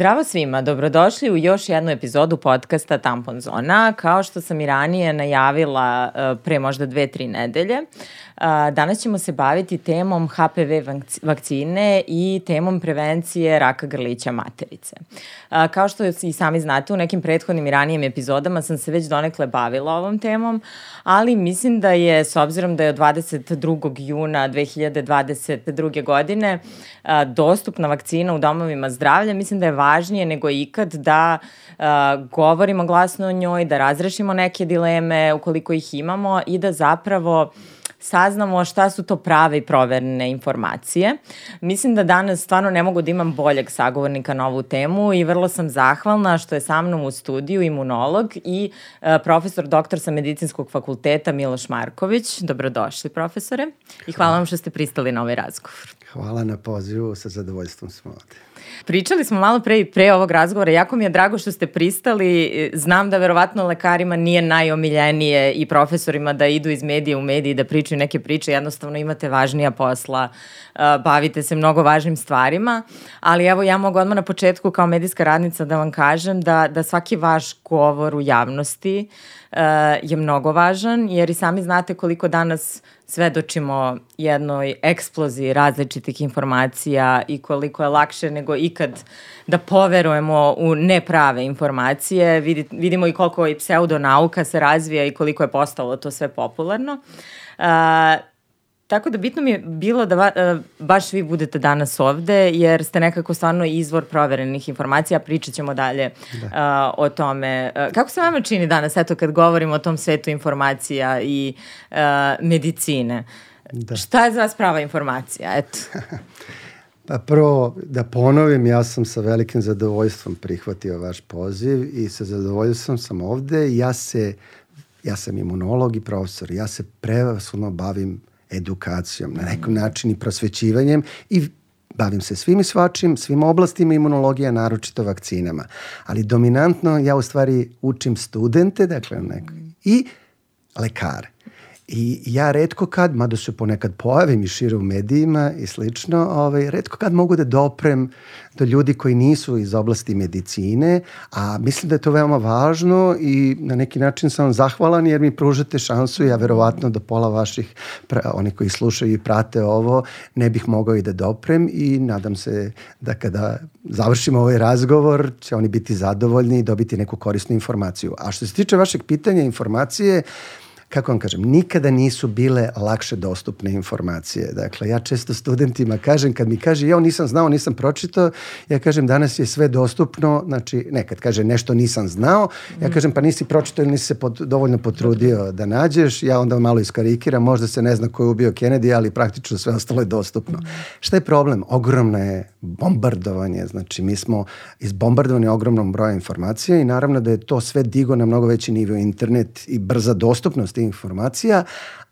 Zdravo svima, dobrodošli u još jednu epizodu podcasta Tampon Zona. Kao što sam i ranije najavila e, pre možda dve, tri nedelje, Danas ćemo se baviti temom HPV vakcine i temom prevencije raka grlića materice. Kao što i sami znate, u nekim prethodnim i ranijim epizodama sam se već donekle bavila ovom temom, ali mislim da je, s obzirom da je od 22. juna 2022. godine dostupna vakcina u domovima zdravlja, mislim da je važnije nego ikad da govorimo glasno o njoj, da razrešimo neke dileme ukoliko ih imamo i da zapravo saznamo šta su to prave i proverne informacije. Mislim da danas stvarno ne mogu da imam boljeg sagovornika na ovu temu i vrlo sam zahvalna što je sa mnom u studiju imunolog i uh, profesor doktor sa medicinskog fakulteta Miloš Marković. Dobrodošli profesore i hvala vam što ste pristali na ovaj razgovor. Hvala na pozivu, sa zadovoljstvom smo ovde. Pričali smo malo pre i pre ovog razgovora, jako mi je drago što ste pristali, znam da verovatno lekarima nije najomiljenije i profesorima da idu iz medija u mediji da pričaju neke priče, jednostavno imate važnija posla, bavite se mnogo važnim stvarima, ali evo ja mogu odmah na početku kao medijska radnica da vam kažem da, da svaki vaš govor u javnosti je mnogo važan, jer i sami znate koliko danas svedočimo jednoj eksploziji različitih informacija i koliko je lakše nego ikad da poverujemo u neprave informacije. vidimo i koliko i pseudonauka se razvija i koliko je postalo to sve popularno. Uh, Tako da bitno mi je bilo da va, uh, baš vi budete danas ovde, jer ste nekako stvarno izvor proverenih informacija, pričat ćemo dalje da. uh, o tome. Uh, kako se vama čini danas, eto, kad govorimo o tom svetu informacija i uh, medicine? Da. Šta je za vas prava informacija? Eto. Pa prvo, da ponovim, ja sam sa velikim zadovoljstvom prihvatio vaš poziv i sa zadovoljstvom sam ovde. Ja se, ja sam imunolog i profesor. Ja se prevasno bavim edukacijom, na nekom način i prosvećivanjem i bavim se svim i svačim, svim oblastima imunologija, naročito vakcinama. Ali dominantno ja u stvari učim studente, dakle, neko, i lekare. I ja redko kad, mada se ponekad pojavim i šire u medijima i slično, ovaj, redko kad mogu da doprem do ljudi koji nisu iz oblasti medicine, a mislim da je to veoma važno i na neki način sam vam zahvalan jer mi pružate šansu, ja verovatno do pola vaših, oni koji slušaju i prate ovo, ne bih mogao i da doprem i nadam se da kada završimo ovaj razgovor će oni biti zadovoljni i dobiti neku korisnu informaciju. A što se tiče vašeg pitanja informacije, kako vam kažem, nikada nisu bile lakše dostupne informacije. Dakle, ja često studentima kažem, kad mi kaže, ja nisam znao, nisam pročitao, ja kažem, danas je sve dostupno, znači, nekad kaže, nešto nisam znao, ja mm. kažem, pa nisi pročitao ili nisi se pod, dovoljno potrudio da nađeš, ja onda malo iskarikiram, možda se ne zna ko je ubio Kennedy, ali praktično sve ostalo je dostupno. Mm. Šta je problem? Ogromno je bombardovanje, znači mi smo izbombardovani ogromnom brojem informacija i naravno da je to sve digo na mnogo veći nivo internet i brza dostupnost tih informacija,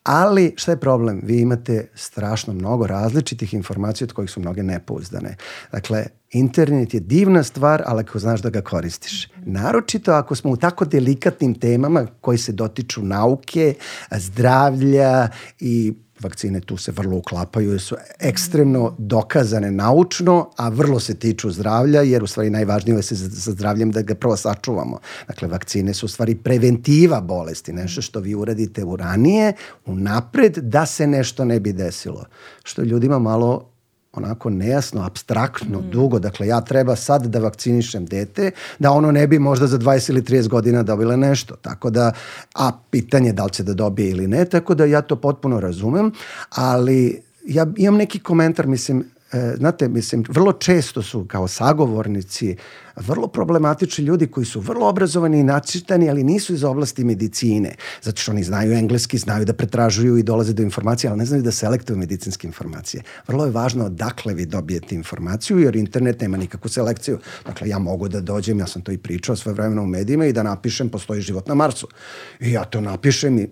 ali šta je problem? Vi imate strašno mnogo različitih informacija od kojih su mnoge nepouzdane. Dakle, internet je divna stvar, ali ako znaš da ga koristiš. Naročito ako smo u tako delikatnim temama koji se dotiču nauke, zdravlja i vakcine tu se vrlo uklapaju, jer su ekstremno dokazane naučno, a vrlo se tiču zdravlja, jer u stvari najvažnije je se sa zdravljem da ga prvo sačuvamo. Dakle, vakcine su u stvari preventiva bolesti, nešto što vi uradite u ranije, u napred, da se nešto ne bi desilo. Što ljudima malo onako nejasno, abstraktno, mm. dugo. Dakle, ja treba sad da vakcinišem dete, da ono ne bi možda za 20 ili 30 godina dobile nešto. Tako da, a pitanje da li će da dobije ili ne, tako da ja to potpuno razumem, ali ja imam neki komentar, mislim, e, znate, mislim, vrlo često su kao sagovornici vrlo problematični ljudi koji su vrlo obrazovani i načitani, ali nisu iz oblasti medicine, zato što oni znaju engleski, znaju da pretražuju i dolaze do informacije, ali ne znaju da selektuju medicinske informacije. Vrlo je važno odakle vi dobijete informaciju, jer internet nema nikakvu selekciju. Dakle, ja mogu da dođem, ja sam to i pričao sve vremena u medijima i da napišem postoji život na Marsu. I ja to napišem i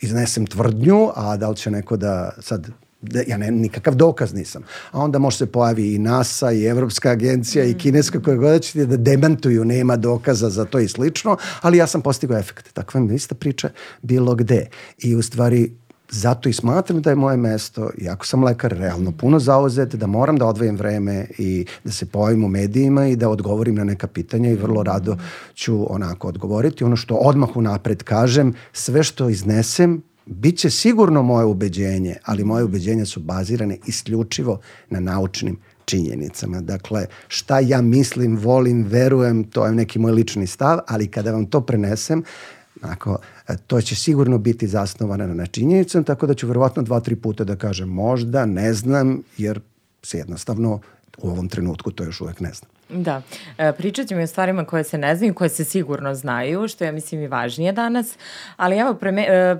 iznesem tvrdnju, a da li će neko da sad da ja ne, nikakav dokaz nisam. A onda može se pojavi i NASA i Evropska agencija i mm. kineska koja god ćete da demantuju, nema dokaza za to i slično, ali ja sam postigao efekt. Takva mi ista priča bilo gde. I u stvari zato i smatram da je moje mesto, iako sam lekar realno puno zauzet, da moram da odvojim vreme i da se pojavim u medijima i da odgovorim na neka pitanja i vrlo rado ću onako odgovoriti. Ono što odmah unapred kažem, sve što iznesem Biće sigurno moje ubeđenje, ali moje ubeđenja su bazirane isključivo na naučnim činjenicama. Dakle, šta ja mislim, volim, verujem, to je neki moj lični stav, ali kada vam to prenesem, Ako, e, to će sigurno biti zasnovano na činjenicama, tako da ću verovatno dva, tri puta da kažem možda, ne znam, jer se jednostavno u ovom trenutku to još uvek ne znam. Da, e, pričat ćemo i o stvarima koje se ne znaju, koje se sigurno znaju, što je mislim i važnije danas, ali evo preme, e,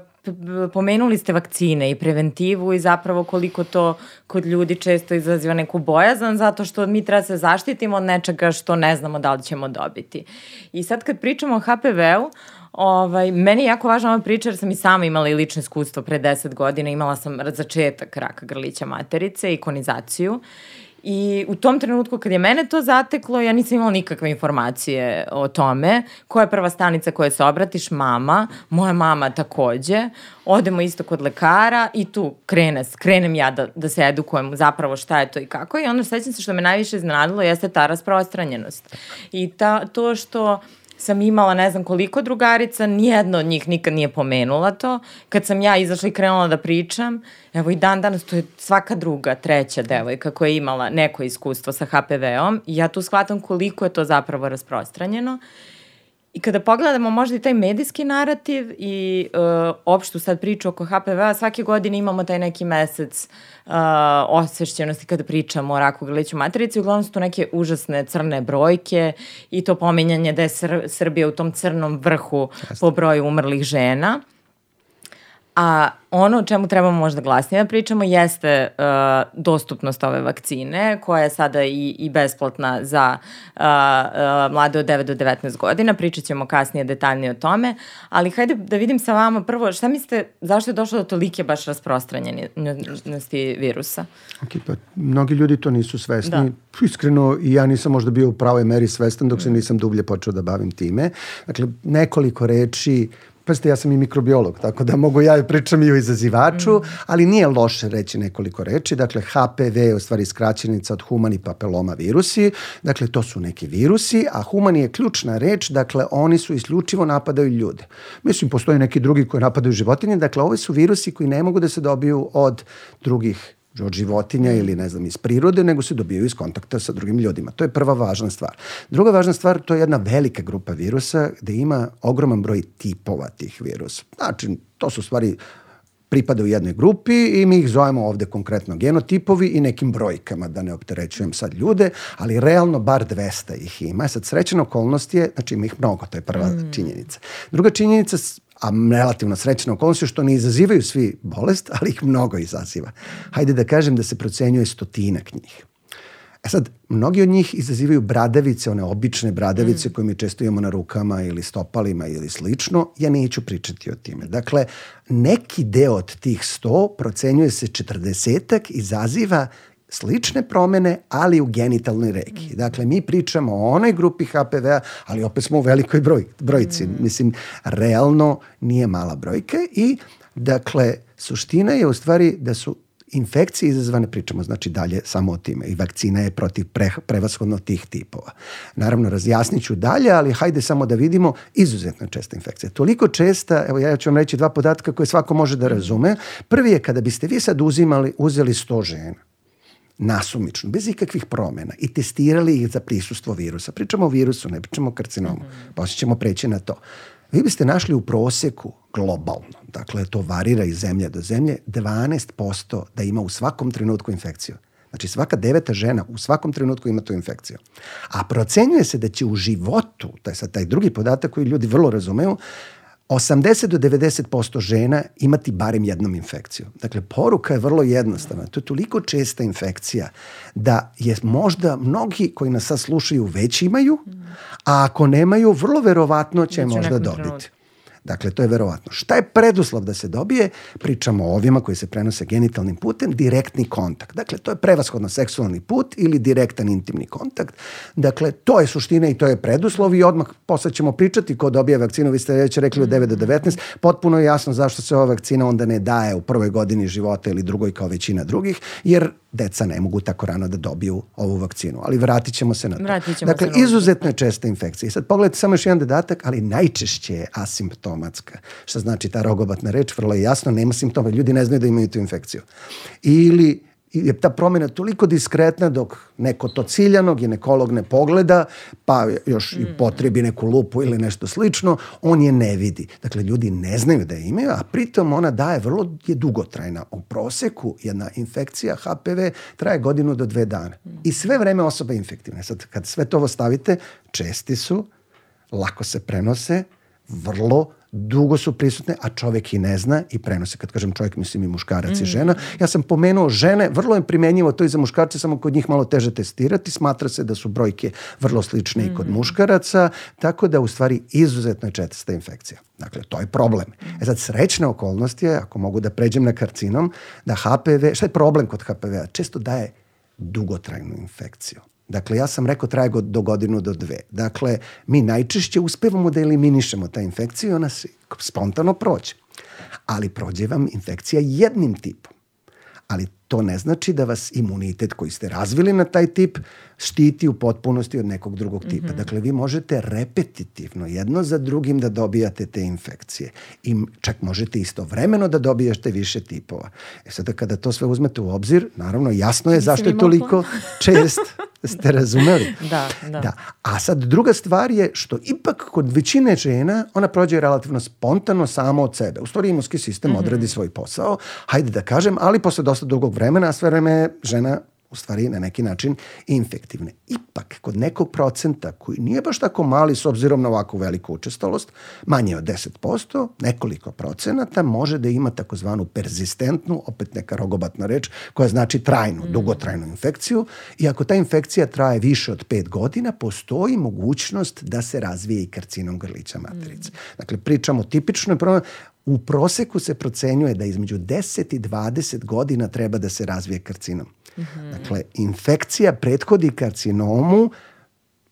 pomenuli ste vakcine i preventivu i zapravo koliko to kod ljudi često izaziva neku bojazan zato što mi treba se zaštitimo od nečega što ne znamo da li ćemo dobiti. I sad kad pričamo o HPV-u, Ovaj, meni je jako važna ova priča jer sam i sama imala i lično iskustvo pre 10 godina, imala sam začetak raka grlića materice, ikonizaciju I u tom trenutku kad je mene to zateklo, ja nisam imala nikakve informacije o tome. Koja je prva stanica koja se obratiš? Mama. Moja mama takođe. Odemo isto kod lekara i tu krene, krenem ja da, da se edukujem zapravo šta je to i kako. I onda sećam se što me najviše iznenadilo jeste ta rasprostranjenost. I ta, to što sam imala ne znam koliko drugarica, nijedno od njih nikad nije pomenula to. Kad sam ja izašla i krenula da pričam, evo i dan danas to je svaka druga, treća devojka koja je imala neko iskustvo sa HPV-om ja tu shvatam koliko je to zapravo rasprostranjeno. I kada pogledamo možda i taj medijski narativ i uh, opštu sad priču oko HPV-a, svake godine imamo taj neki mesec uh, osvešćenosti kada pričamo o raku grliću materice. Uglavnom su to neke užasne crne brojke i to pominjanje da je Sr Srbija u tom crnom vrhu Jasne. po broju umrlih žena. A ono o čemu trebamo možda glasnije da pričamo jeste uh, dostupnost ove vakcine koja je sada i, i besplatna za uh, uh, mlade od 9 do 19 godina. Pričat ćemo kasnije detaljnije o tome, ali hajde da vidim sa vama prvo šta mislite, zašto je došlo do tolike baš rasprostranjenosti virusa? Ok, pa mnogi ljudi to nisu svesni. Da. Iskreno i ja nisam možda bio u pravoj meri svestan dok se nisam dublje počeo da bavim time. Dakle, nekoliko reči Pazite, ja sam i mikrobiolog, tako da mogu ja pričam i o izazivaču, mm. ali nije loše reći nekoliko reči. Dakle, HPV je u stvari skraćenica od humani papeloma virusi. Dakle, to su neki virusi, a humani je ključna reč, dakle, oni su isključivo napadaju ljude. Mislim, postoje neki drugi koji napadaju životinje, dakle, ovi su virusi koji ne mogu da se dobiju od drugih od životinja ili ne znam iz prirode, nego se dobijaju iz kontakta sa drugim ljudima. To je prva važna stvar. Druga važna stvar, to je jedna velika grupa virusa gde ima ogroman broj tipova tih virusa. Znači, to su stvari pripada u jednoj grupi i mi ih zovemo ovde konkretno genotipovi i nekim brojkama, da ne opterećujem sad ljude, ali realno bar 200 ih ima. Sad, srećena okolnost je, znači ima ih mnogo, to je prva mm. činjenica. Druga činjenica, a relativno srećna okolnost što ne izazivaju svi bolest, ali ih mnogo izaziva. Hajde da kažem da se procenjuje stotinak njih. E sad, mnogi od njih izazivaju bradavice, one obične bradavice mm. koje mi često imamo na rukama ili stopalima ili slično. Ja neću pričati o time. Dakle, neki deo od tih 100 procenjuje se 40 izaziva slične promene, ali u genitalnoj reki. Dakle, mi pričamo o onoj grupi HPV-a, ali opet smo u velikoj broj, brojci. Mm. Mislim, realno nije mala brojka i, dakle, suština je u stvari da su infekcije izazvane, pričamo znači dalje samo o time i vakcina je protiv pre, prevashodno tih tipova. Naravno, razjasnit ću dalje, ali hajde samo da vidimo izuzetno česta infekcija. Toliko česta, evo ja ću vam reći dva podatka koje svako može da razume. Prvi je kada biste vi sad uzimali, uzeli 100 žena nasumično, bez ikakvih promena i testirali ih za prisustvo virusa. Pričamo o virusu, ne pričamo o karcinomu. -hmm. Poslije ćemo preći na to. Vi biste našli u proseku globalno, dakle to varira iz zemlje do zemlje, 12% da ima u svakom trenutku infekciju. Znači svaka deveta žena u svakom trenutku ima tu infekciju. A procenjuje se da će u životu, to je sad taj drugi podatak koji ljudi vrlo razumeju, 80 do 90% žena imati barem jednom infekciju. Dakle, poruka je vrlo jednostavna. To je toliko česta infekcija da je možda mnogi koji nas sad slušaju već imaju, a ako nemaju, vrlo verovatno će možda dobiti. Dakle, to je verovatno. Šta je preduslov da se dobije? Pričamo o ovima koji se prenose genitalnim putem, direktni kontakt. Dakle, to je prevashodno seksualni put ili direktan intimni kontakt. Dakle, to je suština i to je preduslov i odmah posle ćemo pričati ko dobije vakcinu, vi ste već rekli od 9 do 19, potpuno je jasno zašto se ova vakcina onda ne daje u prvoj godini života ili drugoj kao većina drugih, jer deca ne mogu tako rano da dobiju ovu vakcinu. Ali vratit ćemo se na to. Vratit ćemo dakle, se izuzetno je česta infekcija. I sad pogledajte samo još jedan dodatak, ali najčešće je asimptomatska. Što znači ta rogobatna reč, vrlo je jasno, nema simptoma. Ljudi ne znaju da imaju tu infekciju. Ili je ta promjena toliko diskretna dok neko to ciljano ginekolog ne pogleda, pa još i potrebi neku lupu ili nešto slično, on je ne vidi. Dakle, ljudi ne znaju da je imaju, a pritom ona daje vrlo je dugotrajna. U proseku jedna infekcija HPV traje godinu do dve dana. I sve vreme osoba je infektivna. Sad, kad sve to ovo stavite, česti su, lako se prenose, vrlo dugo su prisutne, a čovek i ne zna i prenose. Kad kažem čovek, mislim i muškarac mm. i žena. Ja sam pomenuo žene, vrlo je primenjivo to i za muškarce, samo kod njih malo teže testirati. Smatra se da su brojke vrlo slične mm. i kod mm. muškaraca, tako da u stvari izuzetno je četista infekcija. Dakle, to je problem. E sad, srećna okolnost je, ako mogu da pređem na karcinom, da HPV, šta je problem kod HPV-a? Često daje dugotrajnu infekciju. Dakle, ja sam rekao traje do godinu do dve. Dakle, mi najčešće uspevamo da eliminišemo ta infekciju i ona se spontano prođe. Ali prođe vam infekcija jednim tipom. Ali to ne znači da vas imunitet koji ste razvili na taj tip štiti u potpunosti od nekog drugog tipa. Mm -hmm. Dakle, vi možete repetitivno jedno za drugim da dobijate te infekcije. I čak možete istovremeno da dobijete više tipova. E sada kada to sve uzmete u obzir, naravno jasno je zašto je toliko čest. Ste razumeli? da, da, da. A sad druga stvar je što ipak kod većine žena ona prođe relativno spontano samo od sebe. U stvari imunski sistem mm -hmm. odradi svoj posao, hajde da kažem, ali posle dosta dugog vremena, a sve vreme žena u stvari na neki način infektivne. Ipak, kod nekog procenta koji nije baš tako mali s obzirom na ovakvu veliku učestalost, manje od 10%, nekoliko procenata može da ima takozvanu persistentnu, opet neka rogobatna reč, koja znači trajnu, mm. dugotrajnu infekciju i ako ta infekcija traje više od 5 godina, postoji mogućnost da se razvije i karcinom grlića materice. Mm. Dakle, pričamo tipično u proseku se procenjuje da između 10 i 20 godina treba da se razvije karcinom. Mm -hmm. Dakle, infekcija prethodi karcinomu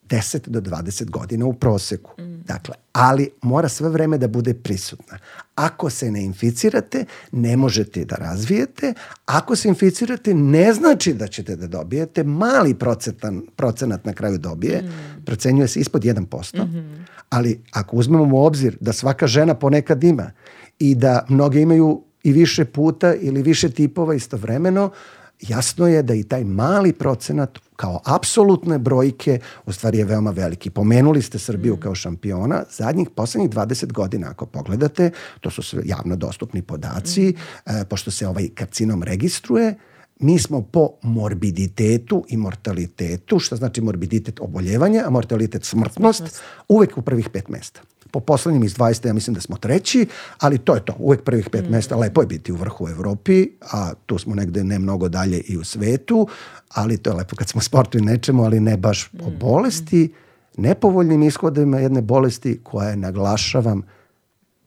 10 do 20 godina u proseku. Mm. Dakle, ali mora sve vreme da bude prisutna. Ako se ne inficirate, ne možete da razvijete. Ako se inficirate, ne znači da ćete da dobijete. Mali procentan, procenat na kraju dobije. Mm. Procenjuje se ispod 1%. Mm -hmm. Ali ako uzmemo u obzir da svaka žena ponekad ima i da mnoge imaju i više puta ili više tipova istovremeno, jasno je da i taj mali procenat kao apsolutne brojke u stvari je veoma veliki. Pomenuli ste Srbiju mm. kao šampiona. Zadnjih poslednjih 20 godina, ako pogledate, to su sve javno dostupni podaci, mm. e, pošto se ovaj karcinom registruje, mi smo po morbiditetu i mortalitetu, što znači morbiditet oboljevanja, a mortalitet smrtnost, uvek u prvih pet mesta. Po poslednjim iz 20. ja mislim da smo treći, ali to je to. Uvek prvih pet mm. mesta. Lepo je biti u vrhu u Evropi, a tu smo negde ne mnogo dalje i u svetu, ali to je lepo kad smo sportu i nečemu, ali ne baš mm. bolesti, nepovoljnim ishodima jedne bolesti koja je, naglašavam,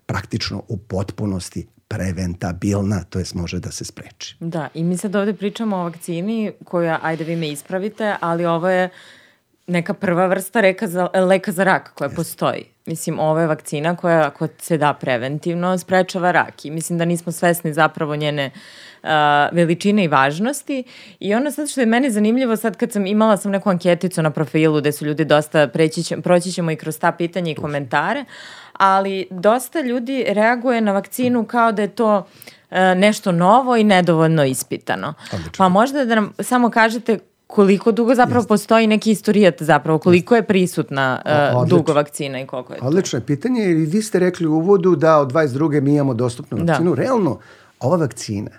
praktično u potpunosti preventabilna, to jest može da se spreči. Da, i mi sad ovde pričamo o vakcini koja, ajde vi me ispravite, ali ovo je neka prva vrsta reka za, leka za rak koja yes. postoji. Mislim, ovo je vakcina koja, ako se da preventivno, sprečava rak i mislim da nismo svesni zapravo njene uh, veličine i važnosti. I ono sad što je meni zanimljivo, sad kad sam imala sam neku anketicu na profilu gde su ljudi dosta, preći će, proći ćemo i kroz ta pitanja i komentare, ali dosta ljudi reaguje na vakcinu kao da je to uh, nešto novo i nedovoljno ispitano. Odlično. Pa možda da nam samo kažete koliko dugo zapravo postoji neki istorijat zapravo, koliko je prisutna uh, dugo vakcina i koliko je to? Odlično je pitanje i vi ste rekli u uvodu da od 22. mi imamo dostupnu da. vakcinu. Da. Realno, ova vakcina,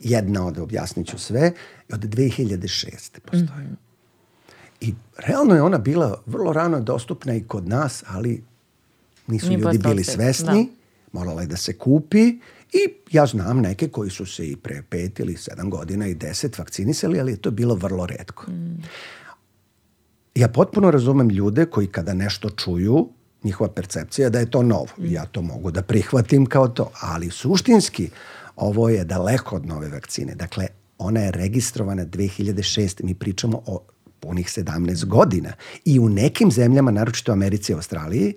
jedna od, objasnit ću sve, od 2006. postoji. Mm -hmm. I realno je ona bila vrlo rano dostupna i kod nas, ali nisu Nije ljudi bili svesni, da. morala je da se kupi I ja znam neke koji su se i pre pet ili sedam godina i deset vakcinisali, ali je to bilo vrlo redko. Ja potpuno razumem ljude koji kada nešto čuju, njihova percepcija da je to novo. Ja to mogu da prihvatim kao to, ali suštinski ovo je daleko od nove vakcine. Dakle, ona je registrovana 2006. Mi pričamo o punih 17 godina. I u nekim zemljama, naročito u Americi i Australiji,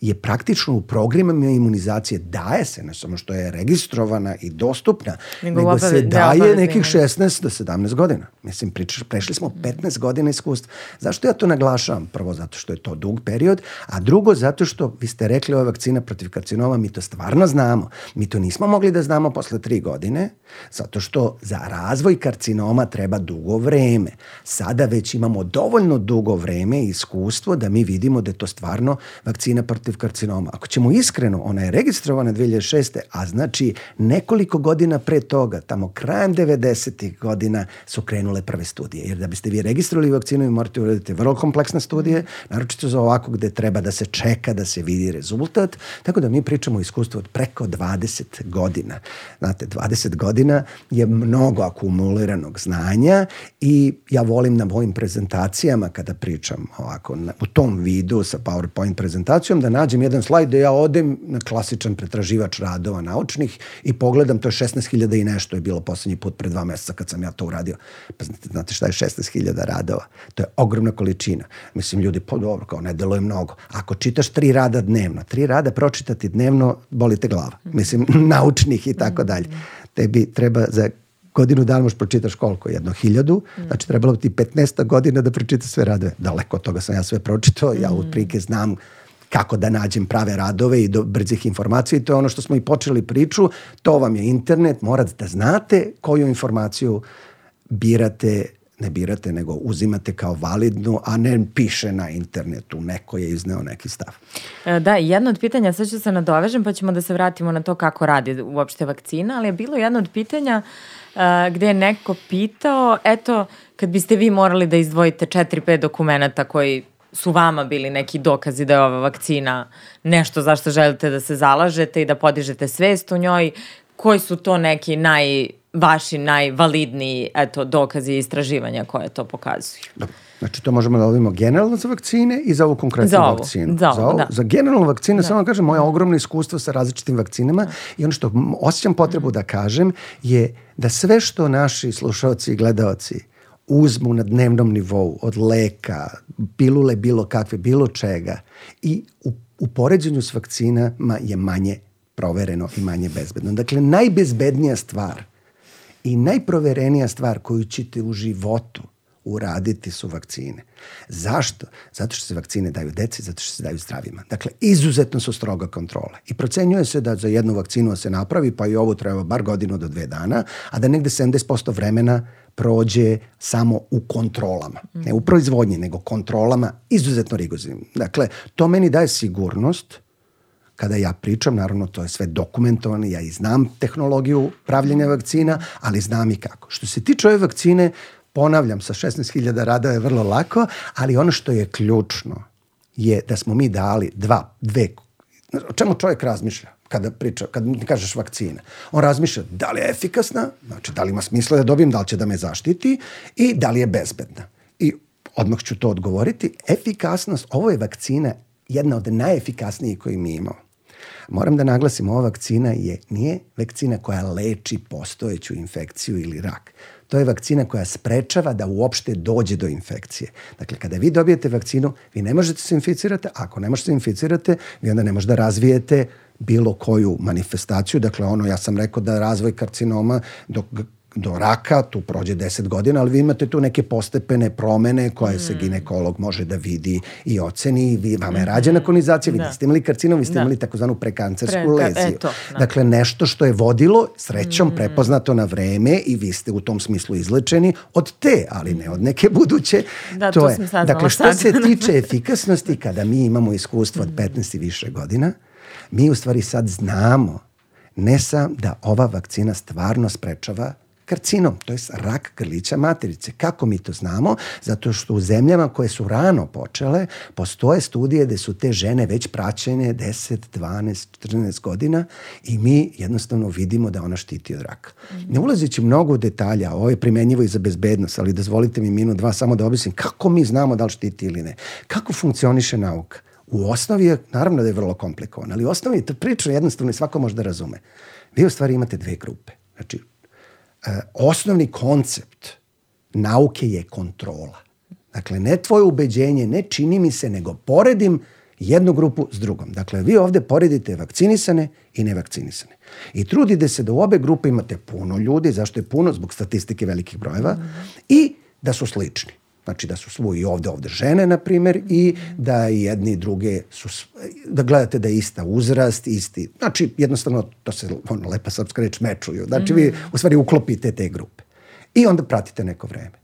je praktično u programima imunizacije daje se, ne samo što je registrovana i dostupna, nego, nego se daje nekih 16 do 17 godina. Mislim, pričaš, prešli smo 15 godina iskustva. Zašto ja to naglašavam? Prvo, zato što je to dug period, a drugo, zato što, vi ste rekli, ova vakcina protiv karcinoma, mi to stvarno znamo. Mi to nismo mogli da znamo posle tri godine, zato što za razvoj karcinoma treba dugo vreme. Sada već imamo dovoljno dugo vreme i iskustvo da mi vidimo da je to stvarno vakcina protiv protiv karcinoma. Ako ćemo iskreno, ona je registrovana 2006. a znači nekoliko godina pre toga, tamo krajem 90. godina su krenule prve studije. Jer da biste vi registrovali vakcinu i morate uraditi vrlo kompleksne studije, naročito za ovako gde treba da se čeka, da se vidi rezultat. Tako da mi pričamo o iskustvu od preko 20 godina. Znate, 20 godina je mnogo akumuliranog znanja i ja volim na mojim prezentacijama kada pričam ovako na, u tom vidu sa PowerPoint prezentacijom da nađem jedan slajd da ja odem na klasičan pretraživač radova naučnih i pogledam, to je 16.000 i nešto je bilo poslednji put pre dva meseca kad sam ja to uradio. Pa znate, znate šta je 16.000 radova? To je ogromna količina. Mislim, ljudi, po dobro, kao ne deluje mnogo. Ako čitaš tri rada dnevno, tri rada pročitati dnevno, boli te glava. Mislim, naučnih i tako dalje. Tebi treba za godinu dana možeš pročitaš koliko? Jedno hiljadu. Znači trebalo bi ti 15 godina da pročitaš sve radove. Daleko od toga sam ja sve pročitao. Ja u prike znam kako da nađem prave radove i do brzih informacija. I to je ono što smo i počeli priču, to vam je internet, morate da znate koju informaciju birate ne birate, nego uzimate kao validnu, a ne piše na internetu, neko je izneo neki stav. E, da, jedno od pitanja, sad ću se nadovežem, pa ćemo da se vratimo na to kako radi uopšte vakcina, ali je bilo jedno od pitanja uh, gde je neko pitao, eto, kad biste vi morali da izdvojite 4-5 dokumenta koji su vama bili neki dokazi da je ova vakcina nešto zašto želite da se zalažete i da podižete svest u njoj, koji su to neki naj, vaši najvalidniji eto, dokazi i istraživanja koje to pokazuju? Dobro. Znači, to možemo da odimo generalno za vakcine i za ovu konkretnu za ovu, vakcinu. Za, ovu, za, ovu, da. za generalnu vakcinu, da. samo da kažem, moje ogromno iskustvo sa različitim vakcinama da. i ono što osjećam potrebu da kažem je da sve što naši slušalci i gledaoci uzmu na dnevnom nivou od leka, pilule bilo kakve, bilo čega i u, u poređenju s vakcinama je manje provereno i manje bezbedno. Dakle, najbezbednija stvar i najproverenija stvar koju ćete u životu uraditi su vakcine. Zašto? Zato što se vakcine daju deci, zato što se daju zdravima. Dakle, izuzetno su stroga kontrole. I procenjuje se da za jednu vakcinu se napravi, pa i ovu treba bar godinu do dve dana, a da negde 70% vremena prođe samo u kontrolama. Ne u proizvodnji, nego kontrolama izuzetno rigozivnim. Dakle, to meni daje sigurnost kada ja pričam, naravno to je sve dokumentovano, ja i znam tehnologiju pravljenja vakcina, ali znam i kako. Što se tiče ove vakcine, ponavljam, sa 16.000 rada je vrlo lako, ali ono što je ključno je da smo mi dali dva, dve, o čemu čovjek razmišlja? kada priča, kad mi kažeš vakcina. On razmišlja da li je efikasna, znači da li ima smisla da dobijem, da li će da me zaštiti i da li je bezbedna. I odmah ću to odgovoriti. Efikasnost, ovo je vakcina jedna od najefikasnijih koji mi imamo. Moram da naglasim, ova vakcina je, nije vakcina koja leči postojeću infekciju ili rak. To je vakcina koja sprečava da uopšte dođe do infekcije. Dakle, kada vi dobijete vakcinu, vi ne možete se inficirati, ako ne možete se inficirate, vi onda ne možete da razvijete bilo koju manifestaciju. Dakle, ono, ja sam rekao da razvoj karcinoma dok do raka, tu prođe 10 godina, ali vi imate tu neke postepene promene koje mm. se ginekolog može da vidi i oceni. Vi, vama je mm-hmm. rađena konizacija, vi da. niste imali karcinom, vi ste da. imali takozvanu prekancersku Pre, leziju. Eto, da. Dakle, nešto što je vodilo, srećom, mm. prepoznato na vreme i vi ste u tom smislu izlečeni od te, ali ne od neke buduće. Da, to, to je. Dakle, što sad. se tiče efikasnosti, kada mi imamo iskustvo od 15 i više godina, mi u stvari sad znamo ne sam da ova vakcina stvarno sprečava karcinom, to je rak grlića materice. Kako mi to znamo? Zato što u zemljama koje su rano počele, postoje studije gde su te žene već praćene 10, 12, 14 godina i mi jednostavno vidimo da ona štiti od raka. -hmm. Ne ulazeći mnogo u detalja, ovo je primenjivo i za bezbednost, ali dozvolite mi minut, dva samo da objasnim kako mi znamo da li štiti ili ne. Kako funkcioniše nauka? U osnovi je, naravno da je vrlo komplikovan, ali u osnovi je to priča jednostavno i svako može da razume. Vi u stvari imate dve grupe. Znači, osnovni koncept nauke je kontrola. Dakle, ne tvoje ubeđenje, ne čini mi se, nego poredim jednu grupu s drugom. Dakle, vi ovde poredite vakcinisane i nevakcinisane. I trudite se da u obe grupe imate puno ljudi, zašto je puno? Zbog statistike velikih brojeva, mm -hmm. i da su slični. Znači da su svu i ovde, ovde žene, na primer, i da jedni i druge su, da gledate da je ista uzrast, isti, znači jednostavno, to se, ono, lepa srpska reč, mečuju. Znači vi mhm. u stvari uklopite te grupe. I onda pratite neko vreme.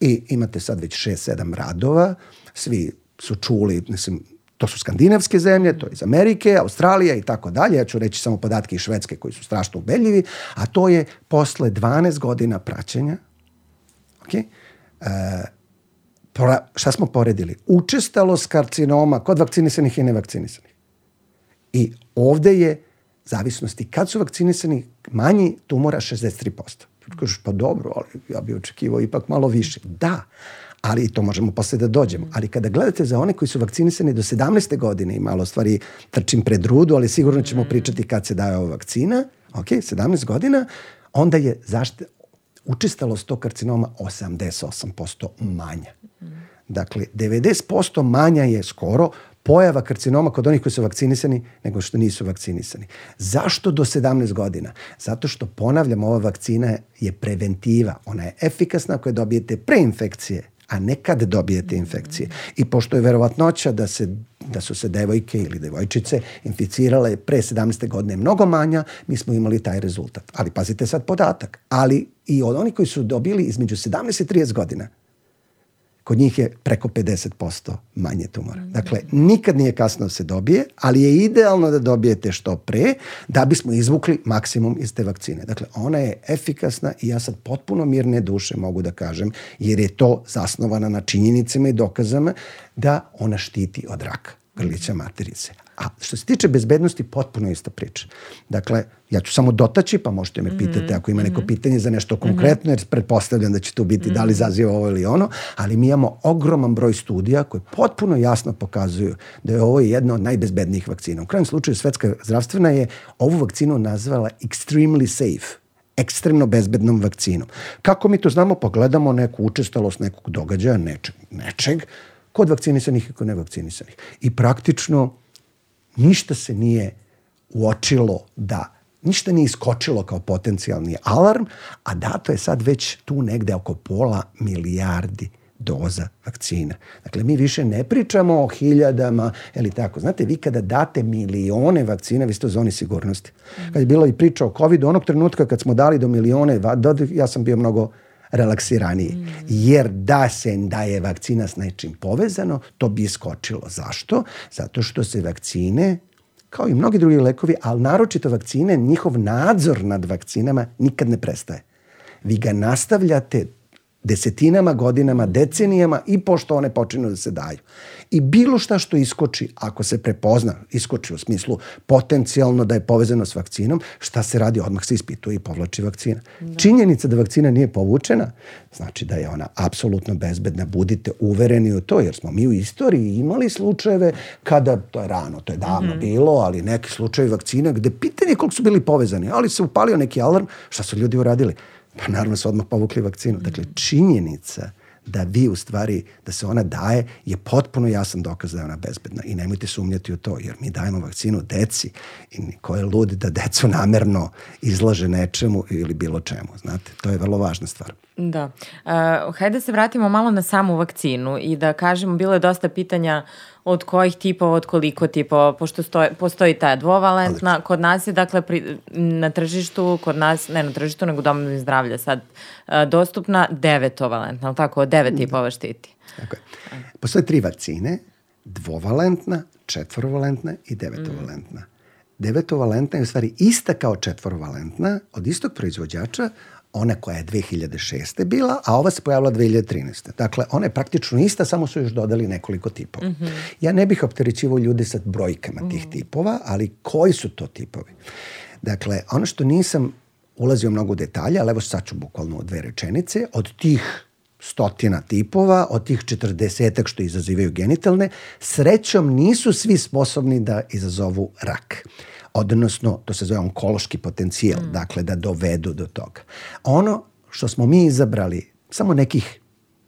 I imate sad već šest, sedam radova, svi su čuli, mislim, to su skandinavske zemlje, to je iz Amerike, Australija i tako dalje. Ja ću reći samo podatke iz Švedske koji su strašno ubedljivi, a to je posle 12 godina praćenja, okay, e, šta smo poredili? Učestalost karcinoma kod vakcinisanih i nevakcinisanih. I ovde je zavisnosti kad su vakcinisani manji tumora 63%. Kažeš, pa dobro, ali ja bih očekivao ipak malo više. Da, ali to možemo posle da dođemo. Ali kada gledate za one koji su vakcinisani do 17. godine i malo stvari trčim pred rudu, ali sigurno ćemo mm. pričati kad se daje ova vakcina, ok, 17 godina, onda je zašte, učestalost tog karcinoma 88% manja. Dakle, 90% manja je skoro pojava karcinoma kod onih koji su vakcinisani nego što nisu vakcinisani. Zašto do 17 godina? Zato što, ponavljam, ova vakcina je preventiva. Ona je efikasna ako je dobijete pre infekcije, a ne kad dobijete infekcije. I pošto je verovatnoća da se da su se devojke ili devojčice inficirale pre 17. godine mnogo manja, mi smo imali taj rezultat. Ali pazite sad podatak. Ali i od onih koji su dobili između 17 i 30 godina, kod njih je preko 50% manje tumora. Mhm. Dakle, nikad nije kasno da se dobije, ali je idealno da dobijete što pre da bismo izvukli maksimum iz te vakcine. Dakle, ona je efikasna i ja sad potpuno mirne duše mogu da kažem, jer je to zasnovana na činjenicama i dokazama da ona štiti od raka grlića materice. A što se tiče bezbednosti, potpuno ista priča. Dakle, ja ću samo dotaći, pa možete me pitati mhm, ako ima neko mhm. pitanje za nešto konkretno, jer pretpostavljam da će tu biti da li mhm. zaziva ovo ili ono, ali mi imamo ogroman broj studija koje potpuno jasno pokazuju da je ovo jedna od najbezbednijih vakcina. U krajem slučaju Svetska zdravstvena je ovu vakcinu nazvala extremely safe ekstremno bezbednom vakcinom. Kako mi to znamo? Pogledamo neku učestalost nekog događaja, nečeg, nečeg kod vakcinisanih i kod nevakcinisanih. I praktično ništa se nije uočilo da ništa nije iskočilo kao potencijalni alarm, a dato je sad već tu negde oko pola milijardi doza vakcina. Dakle, mi više ne pričamo o hiljadama ili tako. Znate, vi kada date milione vakcina, vi ste u zoni sigurnosti. Kad je bilo i priča o COVID, onog trenutka kad smo dali do milione, ja sam bio mnogo relaksiraniji. Mm. Jer da se da je vakcina s nečim povezano, to bi iskočilo. Zašto? Zato što se vakcine kao i mnogi drugi lekovi, ali naročito vakcine, njihov nadzor nad vakcinama nikad ne prestaje. Vi ga nastavljate desetinama, godinama, decenijama i pošto one počinu da se daju. I bilo šta što iskoči, ako se prepozna, iskoči u smislu potencijalno da je povezano s vakcinom, šta se radi? Odmah se ispituje i povlači vakcina. Da. Činjenica da vakcina nije povučena, znači da je ona apsolutno bezbedna. Budite uvereni u to, jer smo mi u istoriji imali slučajeve kada, to je rano, to je davno mm bilo, ali neki slučajevi vakcina gde pitanje koliko su bili povezani, ali se upalio neki alarm, šta su ljudi uradili? Pa naravno su odmah povukli vakcinu. Dakle, činjenica da vi u stvari, da se ona daje, je potpuno jasan dokaz da je ona bezbedna. I nemojte sumnjati u to, jer mi dajemo vakcinu deci i ko je lud da decu namerno izlaže nečemu ili bilo čemu. Znate, to je vrlo važna stvar. Da. Uh, hajde da se vratimo malo na samu vakcinu i da kažemo, bilo je dosta pitanja od kojih tipova, od koliko tipova, pošto stoje, postoji ta dvovalentna, kod nas je dakle pri, na tržištu, kod nas, ne na tržištu, nego domovno zdravlja sad, uh, dostupna devetovalentna, ali tako, devet tipova štiti. Tako je. Postoje tri vakcine, dvovalentna, četvorovalentna i devetovalentna. Mm. Devetovalentna je u stvari ista kao četvorovalentna od istog proizvođača, ona koja je 2006. bila, a ova se pojavila 2013. Dakle, ona je praktično ista, samo su još dodali nekoliko tipova. Mm -hmm. Ja ne bih opterećivao ljude sa brojkama mm -hmm. tih tipova, ali koji su to tipovi? Dakle, ono što nisam ulazio mnogo u detalje, ali evo sad ću bukvalno dve rečenice, od tih stotina tipova, od tih četrdesetak što izazivaju genitalne, srećom nisu svi sposobni da izazovu rak odnosno to se zove onkološki potencijal, mm. dakle da dovedu do toga. Ono što smo mi izabrali, samo nekih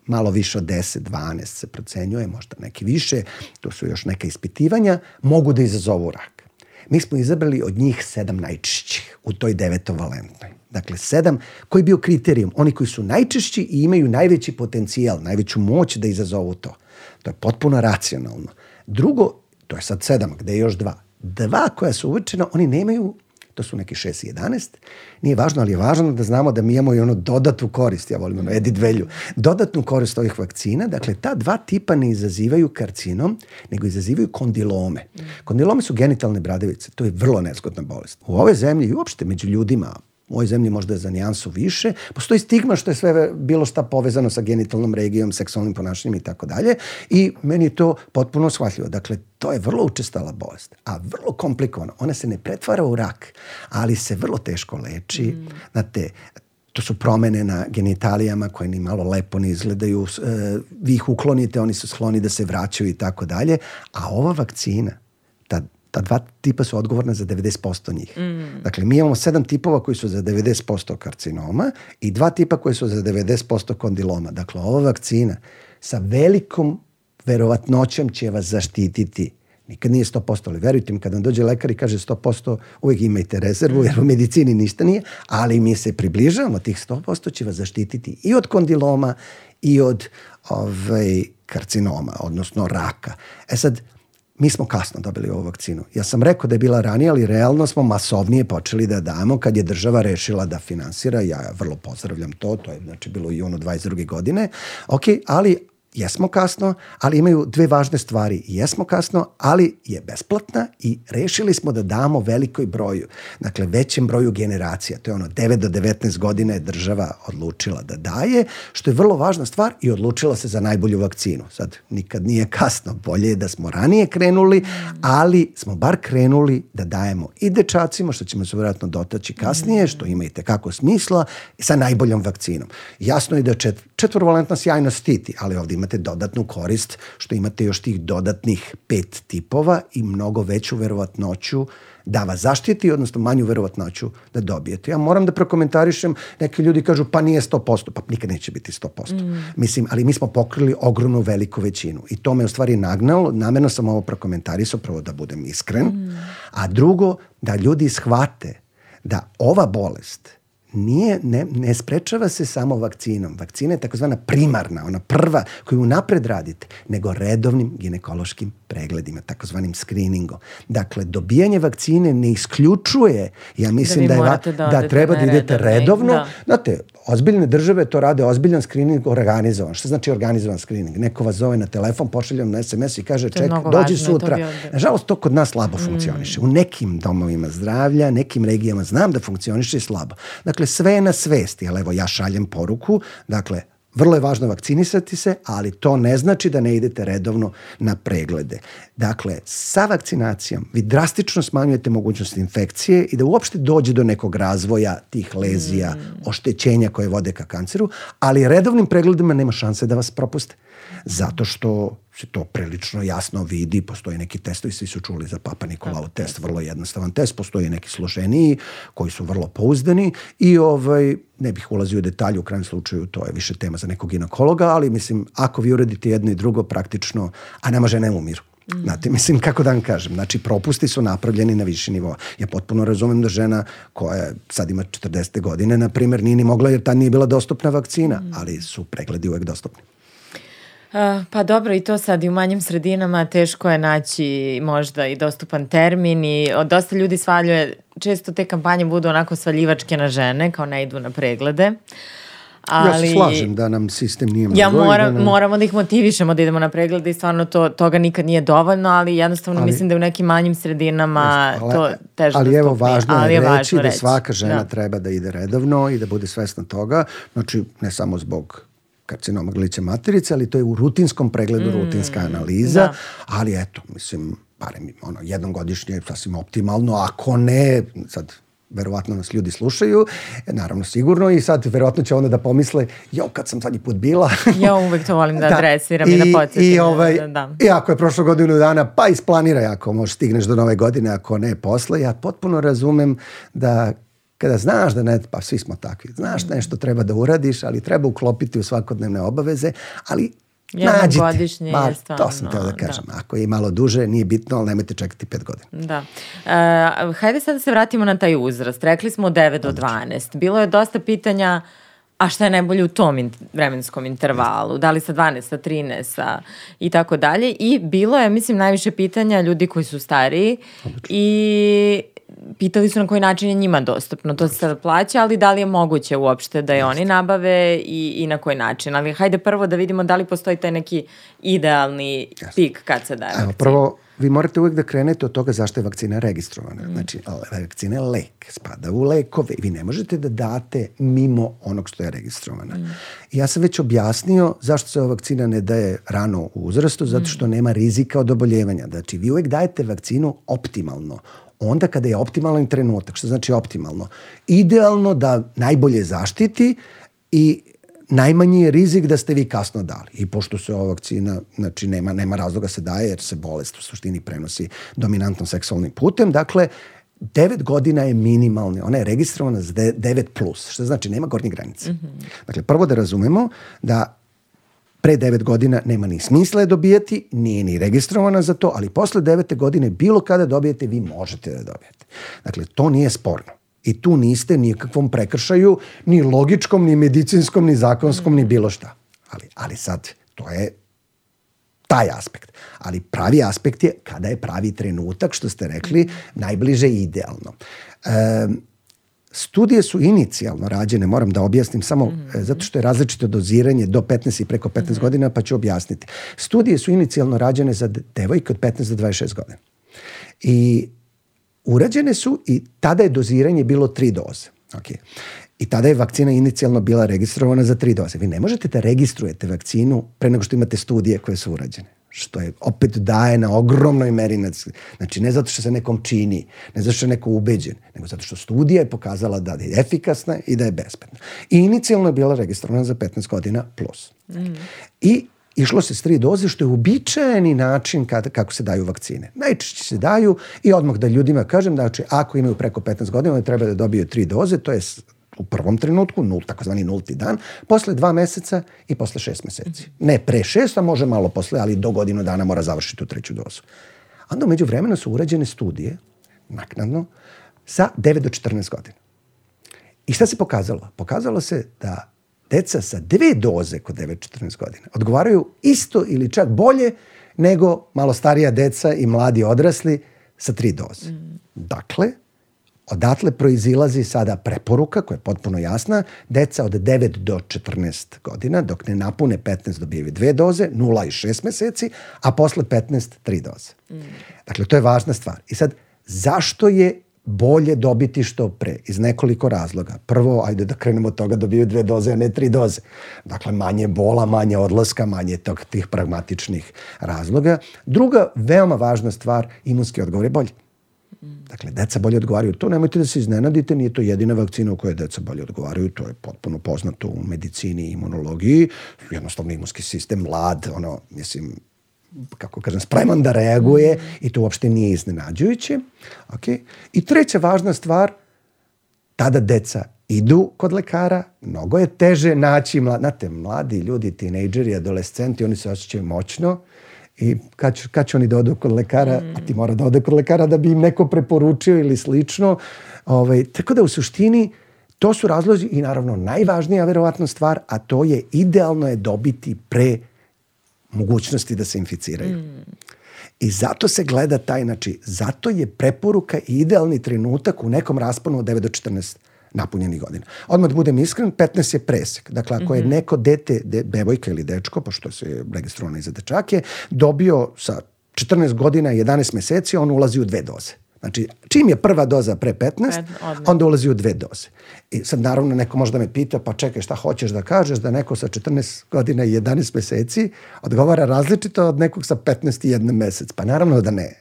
malo više od 10, 12 se procenjuje, možda neki više, to su još neka ispitivanja, mogu da izazovu rak. Mi smo izabrali od njih sedam najčešćih u toj devetovalentnoj. Dakle, sedam, koji je bio kriterijum? Oni koji su najčešći i imaju najveći potencijal, najveću moć da izazovu to. To je potpuno racionalno. Drugo, to je sad sedam, gde je još dva. Dva koja su uvečena, oni nemaju to su neki 6 i 11. Nije važno, ali je važno da znamo da mi imamo i ono dodatnu korist, ja volim ono edit value, dodatnu korist ovih vakcina. Dakle, ta dva tipa ne izazivaju karcinom, nego izazivaju kondilome. Kondilome su genitalne bradavice, to je vrlo nezgodna bolest. U ovoj zemlji i uopšte među ljudima, u ovoj zemlji možda je za nijansu više, postoji stigma što je sve bilo šta povezano sa genitalnom regijom, seksualnim ponašanjem i tako dalje i meni je to potpuno shvatljivo. Dakle, to je vrlo učestala bolest, a vrlo komplikovana. Ona se ne pretvara u rak, ali se vrlo teško leči. Mm. Znate, to su promene na genitalijama koje ni malo lepo ne izgledaju. E, vi ih uklonite, oni su skloni da se vraćaju i tako dalje. A ova vakcina, ta dva tipa su odgovorna za 90% njih. Mm. Dakle, mi imamo sedam tipova koji su za 90% karcinoma i dva tipa koji su za 90% kondiloma. Dakle, ova vakcina sa velikom verovatnoćom će vas zaštititi Nikad nije 100%, ali verujte mi, kada vam dođe lekar i kaže 100%, uvijek imajte rezervu, jer u medicini ništa nije, ali mi se približavamo, tih 100% će vas zaštititi i od kondiloma i od ovaj, karcinoma, odnosno raka. E sad, mi smo kasno dobili ovu vakcinu. Ja sam rekao da je bila ranije, ali realno smo masovnije počeli da damo kad je država rešila da finansira. Ja vrlo pozdravljam to, to je znači bilo i junu 22. godine. Ok, ali jesmo kasno, ali imaju dve važne stvari. Jesmo kasno, ali je besplatna i rešili smo da damo velikoj broju, dakle većem broju generacija. To je ono 9 do 19 godina je država odlučila da daje, što je vrlo važna stvar i odlučila se za najbolju vakcinu. Sad nikad nije kasno, bolje je da smo ranije krenuli, ali smo bar krenuli da dajemo i dečacima, što ćemo se vjerojatno dotaći kasnije, što ima i tekako smisla, sa najboljom vakcinom. Jasno je da čet, četvorvalentna sjajno stiti, ali ovdje imate dodatnu korist što imate još tih dodatnih pet tipova i mnogo veću verovatnoću da vas zaštiti, odnosno manju verovatnoću da dobijete. Ja moram da prokomentarišem, neki ljudi kažu pa nije 100%, pa nikad neće biti 100%. Mm. Mislim, ali mi smo pokrili ogromnu veliku većinu i to me u stvari nagnalo, namerno sam ovo prokomentarisao, prvo da budem iskren, mm. a drugo da ljudi shvate da ova bolest nije, ne, ne sprečava se samo vakcinom. Vakcina je takozvana primarna, ona prva koju napred radite, nego redovnim ginekološkim pregledima, takozvanim screeningom. Dakle, dobijanje vakcine ne isključuje, ja mislim da, da, je, da, da treba da idete redovno. Da. Znate, ozbiljne države to rade, ozbiljan screening organizovan. Šta znači organizovan screening? Neko vas zove na telefon, pošalje na SMS i kaže ček, dođi važno, sutra. Nažalost, to kod nas slabo mm. funkcioniše. U nekim domovima zdravlja, nekim regijama znam da funkcioniše slabo. Dakle, sve je na svesti, ali evo ja šaljem poruku, dakle, Vrlo je važno vakcinisati se, ali to ne znači da ne idete redovno na preglede. Dakle, sa vakcinacijom vi drastično smanjujete mogućnost infekcije i da uopšte dođe do nekog razvoja tih lezija, mm. oštećenja koje vode ka kanceru, ali redovnim pregledima nema šanse da vas propuste. Zato što se to prilično jasno vidi, postoje neki testovi, svi su čuli za Papa Nikolao test, vrlo jednostavan test, postoje neki složeniji koji su vrlo pouzdani i ovaj, ne bih ulazio u detalje, u krajem slučaju to je više tema za nekog ginekologa, ali mislim, ako vi uradite jedno i drugo praktično, a nema žene u miru. Mm. Znate, mislim, kako da vam kažem, znači propusti su napravljeni na viši nivo. Ja potpuno razumem da žena koja sad ima 40. godine, na primjer, nije ni mogla jer ta nije bila dostupna vakcina, mm. ali su pregledi uvek dostupni. Pa dobro i to sad i u manjim sredinama teško je naći možda i dostupan termin i dosta ljudi svaljuje, često te kampanje budu onako svaljivačke na žene, kao ne idu na preglede. Ali, ja se slažem da nam sistem nije. Ja moram, da nam... moramo da ih motivišemo da idemo na preglede i stvarno to, toga nikad nije dovoljno, ali jednostavno ali, mislim da u nekim manjim sredinama ali, to teže Ali evo važno ali je reći da svaka žena da. treba da ide redovno i da bude svesna toga, znači ne samo zbog karcinoma grlića materice, ali to je u rutinskom pregledu, mm, rutinska analiza, da. ali eto, mislim, barem ono, jednom godišnje je sasvim optimalno, ako ne, sad verovatno nas ljudi slušaju, e, naravno sigurno i sad verovatno će onda da pomisle, jo, kad sam zadnji put bila. ja uvek to volim da, da adresiram i, i da podsjetim. I, ovaj, da, da. I ako je prošlo godinu dana, pa isplaniraj ako možeš stigneš do nove godine, ako ne posle. Ja potpuno razumem da kada znaš da ne, pa svi smo takvi, znaš mm. nešto treba da uradiš, ali treba uklopiti u svakodnevne obaveze, ali Jednom nađite. godišnje Ma, je stvarno. To sam teo da kažem. Da. Ako je malo duže, nije bitno, ali nemojte čekati pet godina. Da. Uh, hajde sad da se vratimo na taj uzrast. Rekli smo 9 do 12. Bilo je dosta pitanja a šta je najbolje u tom in, vremenskom intervalu, da li sa 12, sa 13 sa, i tako dalje. I bilo je, mislim, najviše pitanja ljudi koji su stariji Odlično. i pitali su na koji način je njima dostupno. To se sada plaća, ali da li je moguće uopšte da je oni nabave i, i na koji način. Ali hajde prvo da vidimo da li postoji taj neki idealni Jasne. pik kad se daje vakcina. Prvo, vi morate uvek da krenete od toga zašto je vakcina registrovana. Mm. Znači, vakcina je lek, spada u lekove. Vi ne možete da date mimo onog što je registrovana. Mm. Ja sam već objasnio zašto se ova vakcina ne daje rano u uzrastu, zato što mm. nema rizika od oboljevanja. Znači, vi uvek dajete vakcinu optimalno onda kada je optimalan trenutak. Što znači optimalno? Idealno da najbolje zaštiti i najmanji je rizik da ste vi kasno dali. I pošto se ova vakcina, znači nema, nema razloga se daje jer se bolest u suštini prenosi dominantnom seksualnim putem, dakle, 9 godina je minimalni, ona je registrovana za 9 plus, što znači nema gornje granice. Mm -hmm. Dakle, prvo da razumemo da Pre 9 godina nema ni smisla je dobijati, nije ni registrovana za to, ali posle 9. godine bilo kada dobijete, vi možete da dobijete. Dakle, to nije sporno. I tu niste nikakvom prekršaju, ni logičkom, ni medicinskom, ni zakonskom, ni bilo šta. Ali, ali sad, to je taj aspekt. Ali pravi aspekt je kada je pravi trenutak, što ste rekli, najbliže idealno. E, Studije su inicijalno rađene, moram da objasnim samo mm -hmm. zato što je različito doziranje do 15 i preko 15 mm -hmm. godina, pa ću objasniti. Studije su inicijalno rađene za devojke od 15 do 26 godina. I urađene su i tada je doziranje bilo tri doze. Okay. I tada je vakcina inicijalno bila registrovana za tri doze. Vi ne možete da registrujete vakcinu pre nego što imate studije koje su urađene što je opet daje na ogromnoj meri, znači ne zato što se nekom čini, ne zato što je neko ubeđen, nego zato što studija je pokazala da je efikasna i da je bezbedna. I inicijalno je bila registrovana za 15 godina plus. Mm. I išlo se s tri doze, što je uobičajeni način kada, kako se daju vakcine. Najčešće se daju i odmah da ljudima kažem, znači ako imaju preko 15 godina, oni treba da dobiju tri doze, to je u prvom trenutku, nul, takozvani nulti dan, posle dva meseca i posle šest meseci. Ne pre šest, a može malo posle, ali do godinu dana mora završiti tu treću dozu. Onda umeđu vremena su urađene studije, naknadno, sa 9 do 14 godina. I šta se pokazalo? Pokazalo se da deca sa dve doze kod 9-14 godina odgovaraju isto ili čak bolje nego malo starija deca i mladi odrasli sa tri doze. Mm. Dakle, Odatle proizilazi sada preporuka koja je potpuno jasna. Deca od 9 do 14 godina, dok ne napune 15 dobijaju dve doze, 0 i 6 meseci, a posle 15 tri doze. Mm. Dakle, to je važna stvar. I sad, zašto je bolje dobiti što pre? Iz nekoliko razloga. Prvo, ajde da krenemo od toga, dobiju dve doze, a ne tri doze. Dakle, manje bola, manje odlaska, manje tog, tih pragmatičnih razloga. Druga, veoma važna stvar, imunski odgovor je bolji. Dakle, deca bolje odgovaraju. To nemojte da se iznenadite, nije to jedina vakcina u kojoj deca bolje odgovaraju, to je potpuno poznato u medicini i imunologiji. Jednostavno imunski sistem mlad, ono, mislim, kako kažem, spreman da reaguje mm. i to uopšte nije iznenađujuće. Okay. I treća važna stvar, tada deca idu kod lekara, mnogo je teže naći, mlad, znate, mladi ljudi, tinejdžeri, adolescenti, oni se osjećaju moćno, i kad, će, kad će oni da odu kod lekara, mm. a ti mora da ode kod lekara da bi im neko preporučio ili slično. Ovaj, tako da u suštini to su razlozi i naravno najvažnija verovatno stvar, a to je idealno je dobiti pre mogućnosti da se inficiraju. Mm. I zato se gleda taj, znači, zato je preporuka idealni trenutak u nekom rasponu od 9 do 14 napunjenih godina. Odmah da budem iskren, 15 je presek. Dakle, ako je mhm. neko dete, de, bebojka ili dečko, pošto se registrovano i za dečake, dobio sa 14 godina i 11 meseci, on ulazi u dve doze. Znači, čim je prva doza pre 15, onda ulazi u dve doze. I sad naravno neko možda me pita, pa čekaj šta hoćeš da kažeš, da neko sa 14 godina i 11 meseci odgovara različito od nekog sa 15 i 1 mesec. Pa naravno da ne.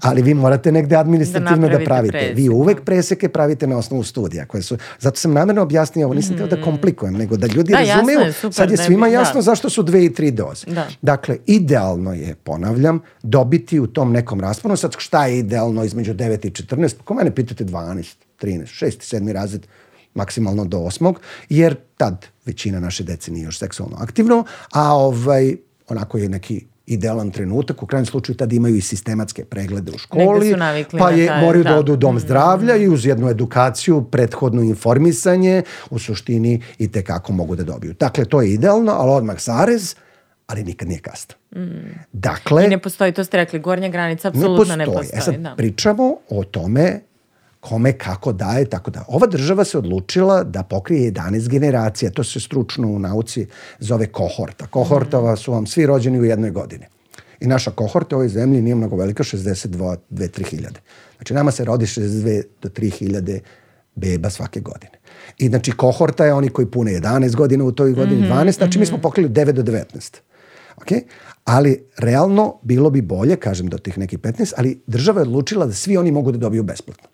Ali vi morate negde administrativno da, da pravite. Presek. Vi uvek da. preseke pravite na osnovu studija. Koje su, zato sam namjerno objasnio, ovo nisam mm. teo da komplikujem, nego da ljudi da, razumeju. Je, super, sad je svima jasno da. zašto su dve i tri doze. Da. Dakle, idealno je, ponavljam, dobiti u tom nekom rasponu. Sad šta je idealno između 9 i 14? Ko mene pitate 12, 13, 6, 7 razred, maksimalno do osmog, jer tad većina naše dece nije još seksualno aktivno, a ovaj, onako je neki idealan trenutak, u krajnjem slučaju tad imaju i sistematske preglede u školi, pa je, taj, moraju da. da odu u dom mm. zdravlja i uz jednu edukaciju, prethodno informisanje, u suštini i te kako mogu da dobiju. Dakle, to je idealno, ali odmah zarez, ali nikad nije kasno. Mm. Dakle... I ne postoji, to ste rekli, gornja granica apsolutno ne postoji. Ne postoji. E sad, da. pričamo o tome kome kako daje, tako da. Ova država se odlučila da pokrije 11 generacija, to se stručno u nauci zove kohorta. Kohortova su vam svi rođeni u jednoj godini. I naša kohorta u ovoj zemlji nije mnogo velika, 62, 2-3 hiljade. Znači nama se rodi 62 do 3 hiljade beba svake godine. I znači kohorta je oni koji pune 11 godina u toj godini, mm -hmm, 12, znači mm -hmm. mi smo mhm. pokrili 9 do 19. Okay? Ali realno bilo bi bolje, kažem do tih nekih 15, ali država je odlučila da svi oni mogu da dobiju besplatno.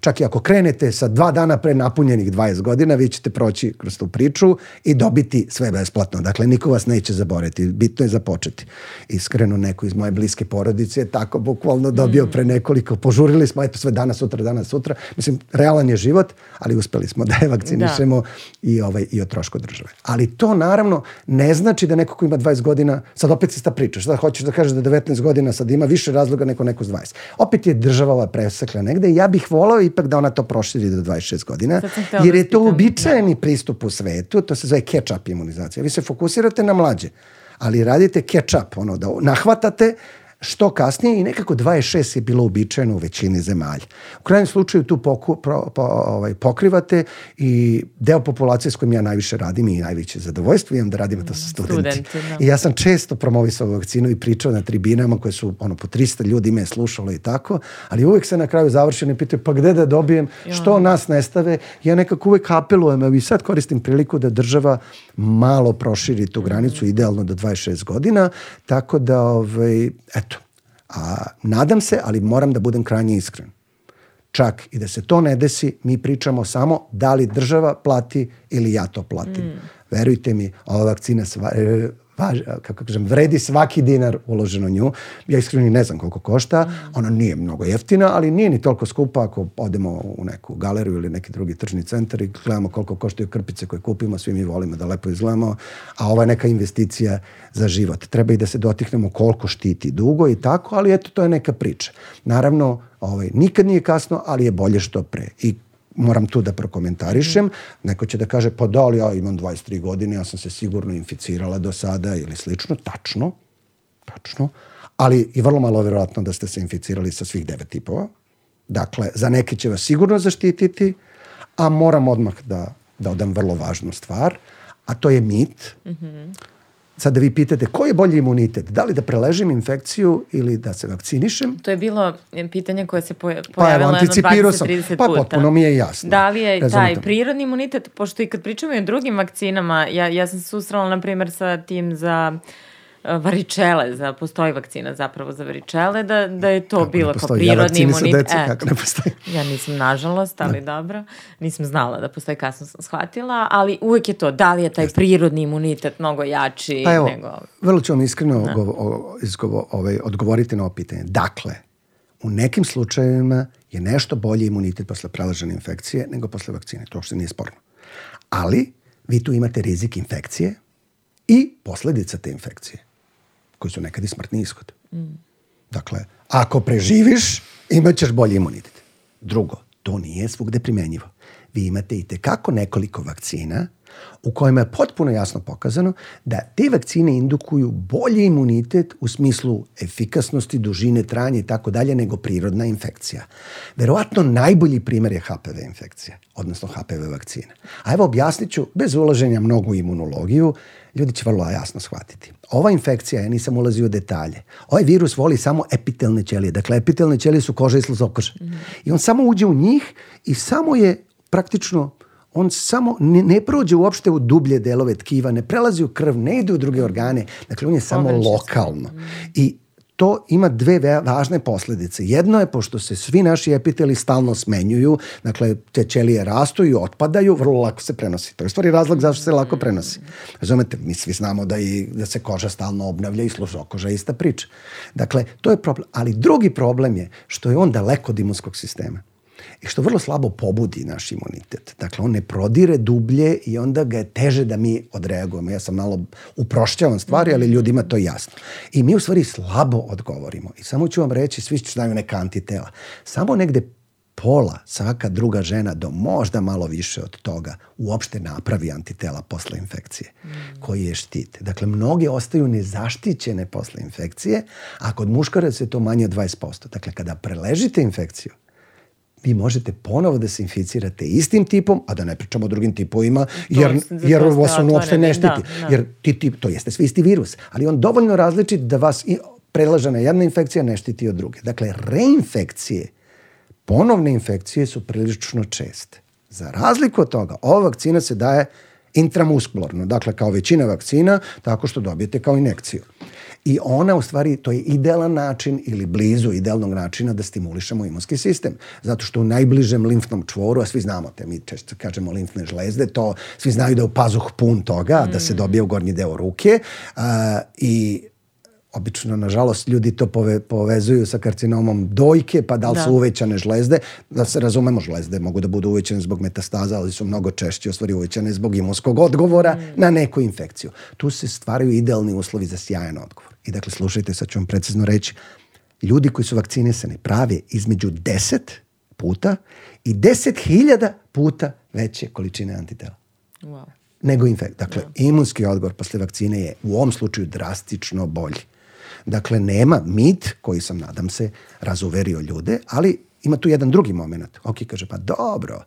Čak i ako krenete sa dva dana pre napunjenih 20 godina, vi ćete proći kroz tu priču i dobiti sve besplatno. Dakle, niko vas neće zaboreti. Bitno je započeti. Iskreno, neko iz moje bliske porodice je tako bukvalno dobio pre nekoliko. Požurili smo, eto sve danas, sutra, danas, sutra. Mislim, realan je život, ali uspeli smo da je vakcinišemo da. i, ovaj, i o trošku države. Ali to naravno ne znači da neko ko ima 20 godina, sad opet se ta priča, šta hoćeš da kažeš da 19 godina sad ima više razloga neko neko s 20. Opet je država ova presekla negde i ja bih volao ipak da ona to proširi do 26 godina, jer je to uobičajeni pristup u svetu, to se zove catch-up imunizacija. Vi se fokusirate na mlađe, ali radite catch-up, ono, da nahvatate što kasnije i nekako 26 je bilo uobičajeno u većini zemalja. U krajnjem slučaju tu poku, pro, po, ovaj, pokrivate i deo populacije s kojim ja najviše radim i najveće zadovoljstvo imam da radim to sa studenti. studenti da. I ja sam često promovisao vakcinu i pričao na tribinama koje su ono po 300 ljudi me slušalo i tako, ali uvek se na kraju završeno i pitaju pa gde da dobijem, što nas ne stave. Ja nekako uvek apelujem, i sad koristim priliku da država malo proširi tu granicu, idealno do 26 godina, tako da, ovaj, eto, a nadam se, ali moram da budem krajnje iskren. Čak i da se to ne desi, mi pričamo samo da li država plati ili ja to platim. Mm. Verujte mi, ova vakcina važ, kako kažem, vredi svaki dinar uloženo nju. Ja iskreno ne znam koliko košta. Ona nije mnogo jeftina, ali nije ni toliko skupa ako odemo u neku galeriju ili neki drugi tržni centar i gledamo koliko koštaju krpice koje kupimo. Svi mi volimo da lepo izgledamo, a ova je neka investicija za život. Treba i da se dotiknemo koliko štiti dugo i tako, ali eto, to je neka priča. Naravno, ovaj, nikad nije kasno, ali je bolje što pre. I moram tu da prokomentarišem. Neko će da kaže, pa da li ja imam 23 godine, ja sam se sigurno inficirala do sada ili slično. Tačno, tačno. Ali i vrlo malo verovatno da ste se inficirali sa svih devet tipova. Dakle, za neke će vas sigurno zaštititi, a moram odmah da, da odam vrlo važnu stvar, a to je mit. Mm -hmm Sad da vi pitate koji je bolji imunitet, da li da preležim infekciju ili da se vakcinišem? To je bilo pitanje koje se pojavilo pa, jedno 20-30 puta. Pa potpuno mi je jasno. Da li je taj prirodni imunitet, pošto i kad pričamo i o drugim vakcinama, ja, ja sam susrala na primjer sa tim za uh, varičele, za, postoji vakcina zapravo za varičele, da, da je to kako bilo kao prirodni ja imunitet. Deca, e, kako ne postoji? Ja nisam, nažalost, ali ne. dobro. Nisam znala da postoji, kasno sam shvatila, ali uvek je to, da li je taj Jeste. prirodni imunitet mnogo jači pa evo, nego... Vrlo ću vam iskreno da. o, izgovo, ovaj, odgovoriti na ovo pitanje. Dakle, u nekim slučajevima je nešto bolji imunitet posle prelažene infekcije nego posle vakcine. To što nije sporno. Ali, vi tu imate rizik infekcije i posledica te infekcije koji su nekad i smrtni ishod. Mm. Dakle, ako preživiš, imat ćeš bolji imunitet. Drugo, to nije svugde primenjivo. Vi imate i tekako nekoliko vakcina u kojima je potpuno jasno pokazano da te vakcine indukuju bolji imunitet u smislu efikasnosti, dužine trajanja i tako dalje nego prirodna infekcija. Verovatno najbolji primer je HPV infekcija, odnosno HPV vakcina. A evo objasnit ću, bez ulaženja mnogo imunologiju, ljudi će vrlo jasno shvatiti. Ova infekcija, ja nisam ulazio u detalje, ovaj virus voli samo epitelne ćelije. Dakle, epitelne ćelije su koža i sluzokoža. Mm. I on samo uđe u njih i samo je praktično on samo ne, ne prođe uopšte u dublje delove tkiva, ne prelazi u krv, ne ide u druge organe, dakle on je samo Povrće. lokalno. Mm. I to ima dve važne posledice. Jedno je, pošto se svi naši epiteli stalno smenjuju, dakle, te ćelije rastu i otpadaju, vrlo lako se prenosi. To je stvari razlog zašto se lako prenosi. Razumete, mi svi znamo da, i, da se koža stalno obnavlja i služokoža je ista priča. Dakle, to je problem. Ali drugi problem je što je on daleko od imunskog sistema i što vrlo slabo pobudi naš imunitet. Dakle, on ne prodire dublje i onda ga je teže da mi odreagujemo. Ja sam malo uprošćavam stvari, ali ljudima to jasno. I mi u stvari slabo odgovorimo. I samo ću vam reći, svi znaju neka antitela. Samo negde pola, svaka druga žena do možda malo više od toga uopšte napravi antitela posle infekcije mm. koji je štite. Dakle, mnoge ostaju nezaštićene posle infekcije, a kod muškaraca je to manje od 20%. Dakle, kada preležite infekciju, vi možete ponovo da se inficirate istim tipom, a da ne pričamo o drugim tipovima, jer, jer vas on uopšte ne štiti. Da, da. Jer ti tip, to jeste sve isti virus, ali on dovoljno različit da vas prelažena jedna infekcija ne štiti od druge. Dakle, reinfekcije, ponovne infekcije su prilično česte. Za razliku od toga, ova vakcina se daje intramuskularno, dakle kao većina vakcina, tako što dobijete kao inekciju. I ona u stvari, to je idealan način ili blizu idealnog načina da stimulišemo imunski sistem. Zato što u najbližem limfnom čvoru, a svi znamo te, mi često kažemo limfne žlezde, to svi znaju da je u pazuh pun toga, mm. da se mm. dobije u gornji deo ruke uh, i obično, nažalost, ljudi to pove, povezuju sa karcinomom dojke, pa da li da. su uvećane žlezde. Da se razumemo, žlezde mogu da budu uvećane zbog metastaza, ali su mnogo češće u stvari uvećane zbog imunskog odgovora mm. na neku infekciju. Tu se stvaraju idealni uslovi za sjajan odgovor. I dakle, slušajte, sad ću vam precizno reći, ljudi koji su vakcinisani prave između 10 puta i 10.000 puta veće količine antitela. Wow. Nego infekt. Dakle, yeah. Da. imunski odgovor posle vakcine je u ovom slučaju drastično bolji. Dakle, nema mit koji sam, nadam se, razuverio ljude, ali ima tu jedan drugi moment. Ok, kaže, pa dobro,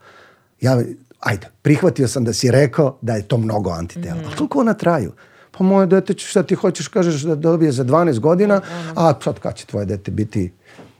ja, ajde, prihvatio sam da si rekao da je to mnogo antitela. Mm -hmm. Ali koliko ona traju? Pa moje dete, šta ti hoćeš, kažeš da dobije za 12 godina, a sad kad će tvoje dete biti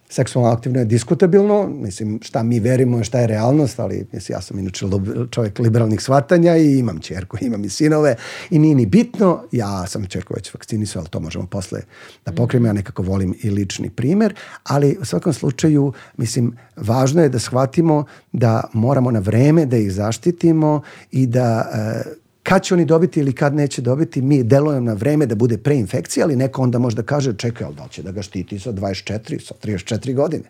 seksualno aktivno je diskutabilno, mislim šta mi verimo, šta je realnost, ali mislim, ja sam inače čovjek liberalnih shvatanja i imam čerku, imam i sinove i nije ni bitno, ja sam čerku već vakcinisao, ali to možemo posle da pokrijemo, ja nekako volim i lični primer, ali u svakom slučaju, mislim, važno je da shvatimo da moramo na vreme da ih zaštitimo i da uh, kad će oni dobiti ili kad neće dobiti, mi delujemo na vreme da bude preinfekcija, ali neko onda možda kaže, čekaj, ali da će da ga štiti sa 24, sa 34 godine.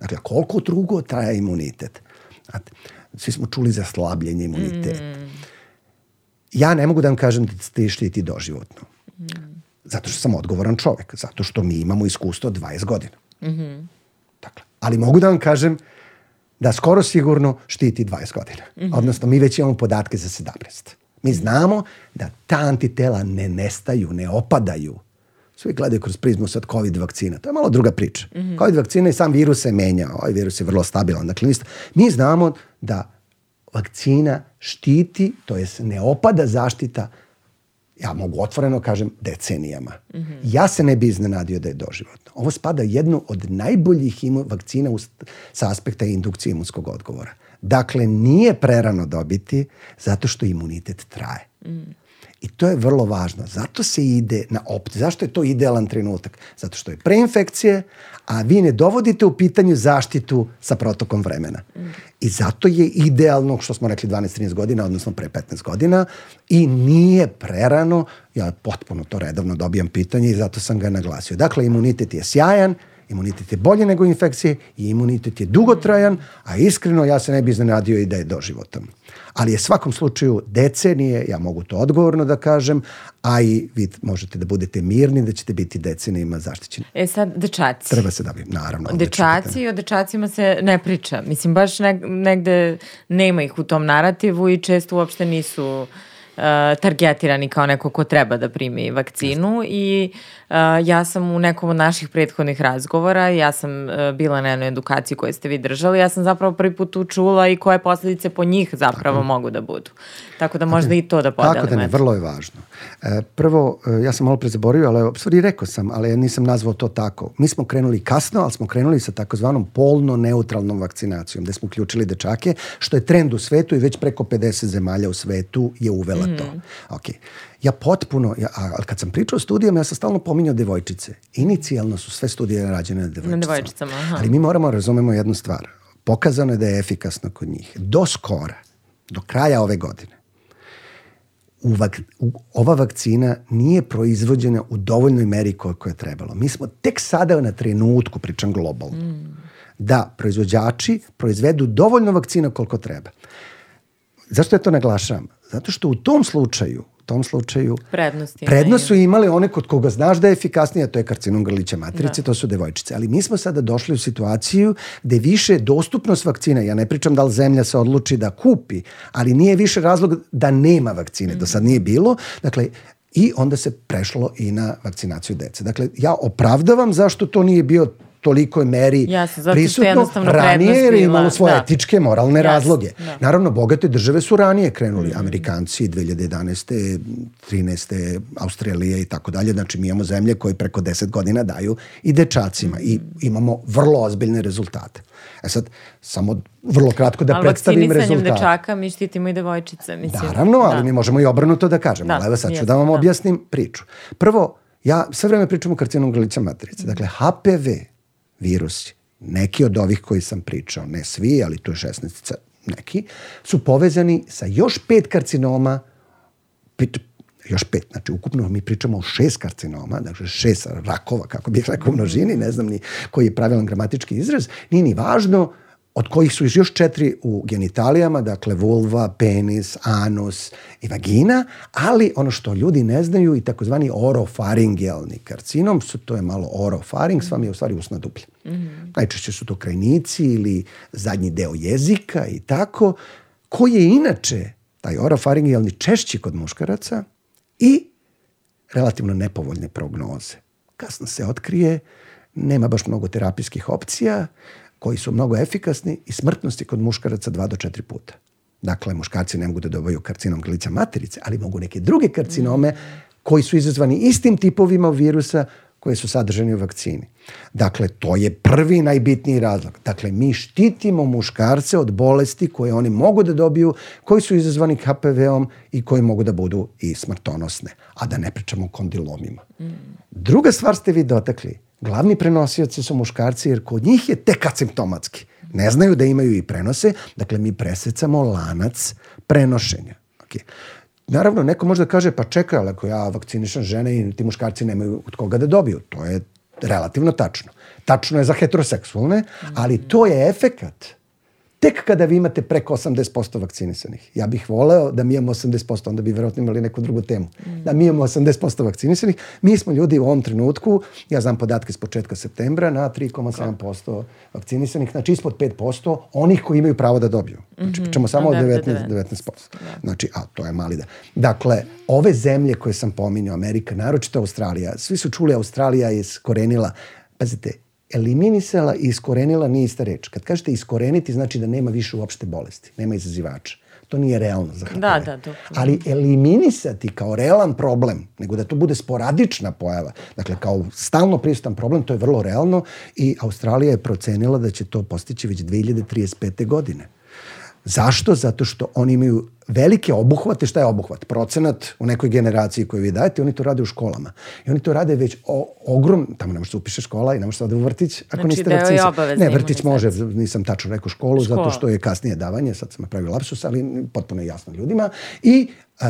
Dakle, koliko drugo traje imunitet? Znate, svi smo čuli za slabljenje imuniteta. Mm. Ja ne mogu da vam kažem da ste štiti doživotno. Mm. Zato što sam odgovoran čovek. Zato što mi imamo iskustvo 20 godina. Mm -hmm. Dakle, ali mogu da vam kažem da skoro sigurno štiti 20 godina. Mm -hmm. Odnosno, mi već imamo podatke za 17. Mi znamo da ta antitela ne nestaju, ne opadaju. Svi gledaju kroz prizmu sad COVID vakcina. To je malo druga priča. Mm -hmm. COVID vakcina i sam virus se menja. Ovaj virus je vrlo stabilan. Dakle, mi znamo da vakcina štiti, to jest ne opada zaštita ja mogu otvoreno kažem, decenijama. Mm -hmm. Ja se ne bi iznenadio da je doživotno. Ovo spada jednu od najboljih imu, vakcina u, sa aspekta indukcije imunskog odgovora. Dakle, nije prerano dobiti zato što imunitet traje. Mm. I to je vrlo važno. Zato se ide na opt. Zašto je to idealan trenutak? Zato što je preinfekcije, a vi ne dovodite u pitanju zaštitu sa protokom vremena. Mm. I zato je idealno, što smo rekli 12-13 godina, odnosno pre 15 godina, i nije prerano, ja potpuno to redovno dobijam pitanje i zato sam ga naglasio. Dakle, imunitet je sjajan, Imunitet je bolje nego infekcije i imunitet je dugotrajan, a iskreno ja se ne bi iznenadio i da je doživotan. Ali je svakom slučaju decenije, ja mogu to odgovorno da kažem, a i vi možete da budete mirni da ćete biti decenijima zaštićeni. E sad, dečaci. Treba se da bi, naravno. Dečaci, o dečacima se ne priča. Mislim, baš negde nema ih u tom narativu i često uopšte nisu uh, targetirani kao neko ko treba da primi vakcinu i Uh, ja sam u nekom od naših prethodnih razgovora, ja sam uh, bila na jednoj edukaciji koju ste vi držali, ja sam zapravo prvi put tu čula i koje posledice po njih zapravo tako. mogu da budu. Tako da možda tako, i to da podelim. Tako da ne, vrlo je važno. E, prvo, e, ja sam malo pre zaboravio, ali stvari rekao sam, ali ja nisam nazvao to tako. Mi smo krenuli kasno, ali smo krenuli sa takozvanom polno neutralnom vakcinacijom, gde smo uključili dečake, što je trend u svetu i već preko 50 zemalja u svetu je uvela to. Ok. Ja potpuno, ja, ali kad sam pričao o studijama, ja sam stalno pominjao devojčice. Inicijalno su sve studije rađene na devojčicama. Na devojčicama, aha. Ali mi moramo da razumemo jednu stvar. Pokazano je da je efikasno kod njih. Do skora, do kraja ove godine, u vak, u, ova vakcina nije proizvođena u dovoljnoj meri koliko je trebalo. Mi smo tek sada na trenutku, pričam globalno, mm. da proizvođači proizvedu dovoljno vakcina koliko treba. Zašto ja to naglašavam? Zato što u tom slučaju tom slučaju prednosti, prednost su imali one kod koga znaš da je efikasnija, to je karcinom grlića materice, da. to su devojčice. Ali mi smo sada došli u situaciju gde više dostupnost vakcine, ja ne pričam da li zemlja se odluči da kupi, ali nije više razlog da nema vakcine, mm. do sad nije bilo. Dakle, i onda se prešlo i na vakcinaciju dece. Dakle, ja opravdavam zašto to nije bio tolikoj meri Jasne, prisutno ranije jer je imalo svoje da. etičke, moralne Jasne, razloge. Da. Naravno, bogate države su ranije krenuli. Mm. Amerikanci 2011. 13. Australija i tako dalje. Znači, mi imamo zemlje koje preko 10 godina daju i dečacima mm. i imamo vrlo ozbiljne rezultate. E sad, samo vrlo kratko da ali predstavim rezultate. Ali dečaka mi štitimo i devojčice. Mislim. Naravno, ali da. mi možemo i obrnuto da kažemo. Da, ali evo sad ću da vam da. objasnim priču. Prvo, ja sve vreme pričam o karcinom grlića materice. Dakle, HPV virusi, neki od ovih koji sam pričao, ne svi, ali tu je 16 neki, su povezani sa još pet karcinoma, još pet, znači ukupno mi pričamo o šest karcinoma, dakle šest rakova, kako bih rekao u množini, ne znam ni koji je pravilan gramatički izraz, nije ni važno, od kojih su još četiri u genitalijama, dakle vulva, penis, anus i vagina, ali ono što ljudi ne znaju i takozvani orofaringijalni karcinom, su, to je malo orofaring, vam je u stvari usna duplja. Mm -hmm. Najčešće su to krajnici ili zadnji deo jezika i tako, koji je inače taj orofaringijalni češći kod muškaraca i relativno nepovoljne prognoze. Kasno se otkrije, nema baš mnogo terapijskih opcija, koji su mnogo efikasni i smrtnosti kod muškaraca 2 do 4 puta. Dakle, muškarci ne mogu da dobaju karcinom grlića materice, ali mogu neke druge karcinome koji su izazvani istim tipovima virusa koje su sadržani u vakcini. Dakle, to je prvi najbitniji razlog. Dakle, mi štitimo muškarce od bolesti koje oni mogu da dobiju, koji su izazvani HPV-om i koji mogu da budu i smrtonosne. A da ne pričamo o kondilomima. Druga stvar ste vi dotakli – Glavni prenosioci su muškarci jer kod njih je tek asimptomatski. Ne znaju da imaju i prenose, dakle mi presecamo lanac prenošenja. Okay. Naravno, neko može da kaže, pa čekaj, ali ako ja vakcinišem žene i ti muškarci nemaju od koga da dobiju. To je relativno tačno. Tačno je za heteroseksualne, ali to je efekat tek kada vi imate preko 80% vakcinisanih. Ja bih voleo da mi imamo 80%, onda bi verovatno imali neku drugu temu. Mm. Da mi imamo 80% vakcinisanih. Mi smo ljudi u ovom trenutku, ja znam podatke s početka septembra, na 3,7% vakcinisanih, znači ispod 5% onih koji imaju pravo da dobiju. Znači, mhm. pričamo samo o 19%. 19%. Da. Znači, a to je mali da. Dakle, ove zemlje koje sam pominjao, Amerika, naročito Australija, svi su čuli Australija je iskorenila, pazite, eliminisala i iskorenila nije ista reč. Kad kažete iskoreniti, znači da nema više uopšte bolesti, nema izazivača. To nije realno za HPV. Da, da, to. Ali eliminisati kao realan problem, nego da to bude sporadična pojava, dakle kao stalno prisutan problem, to je vrlo realno i Australija je procenila da će to postići već 2035. godine. Zašto? Zato što oni imaju velike obuhvate. Šta je obuhvat? Procenat u nekoj generaciji koju vi dajete, oni to rade u školama. I oni to rade već o, ogrom, tamo ne možete da upiše škola i ne možete da u vrtić ako znači, niste vakcinisani. Ne, vrtić može, nisam tačno rekao školu, Škola. zato što je kasnije davanje, sad sam napravio lapsus, ali potpuno jasno ljudima. I uh,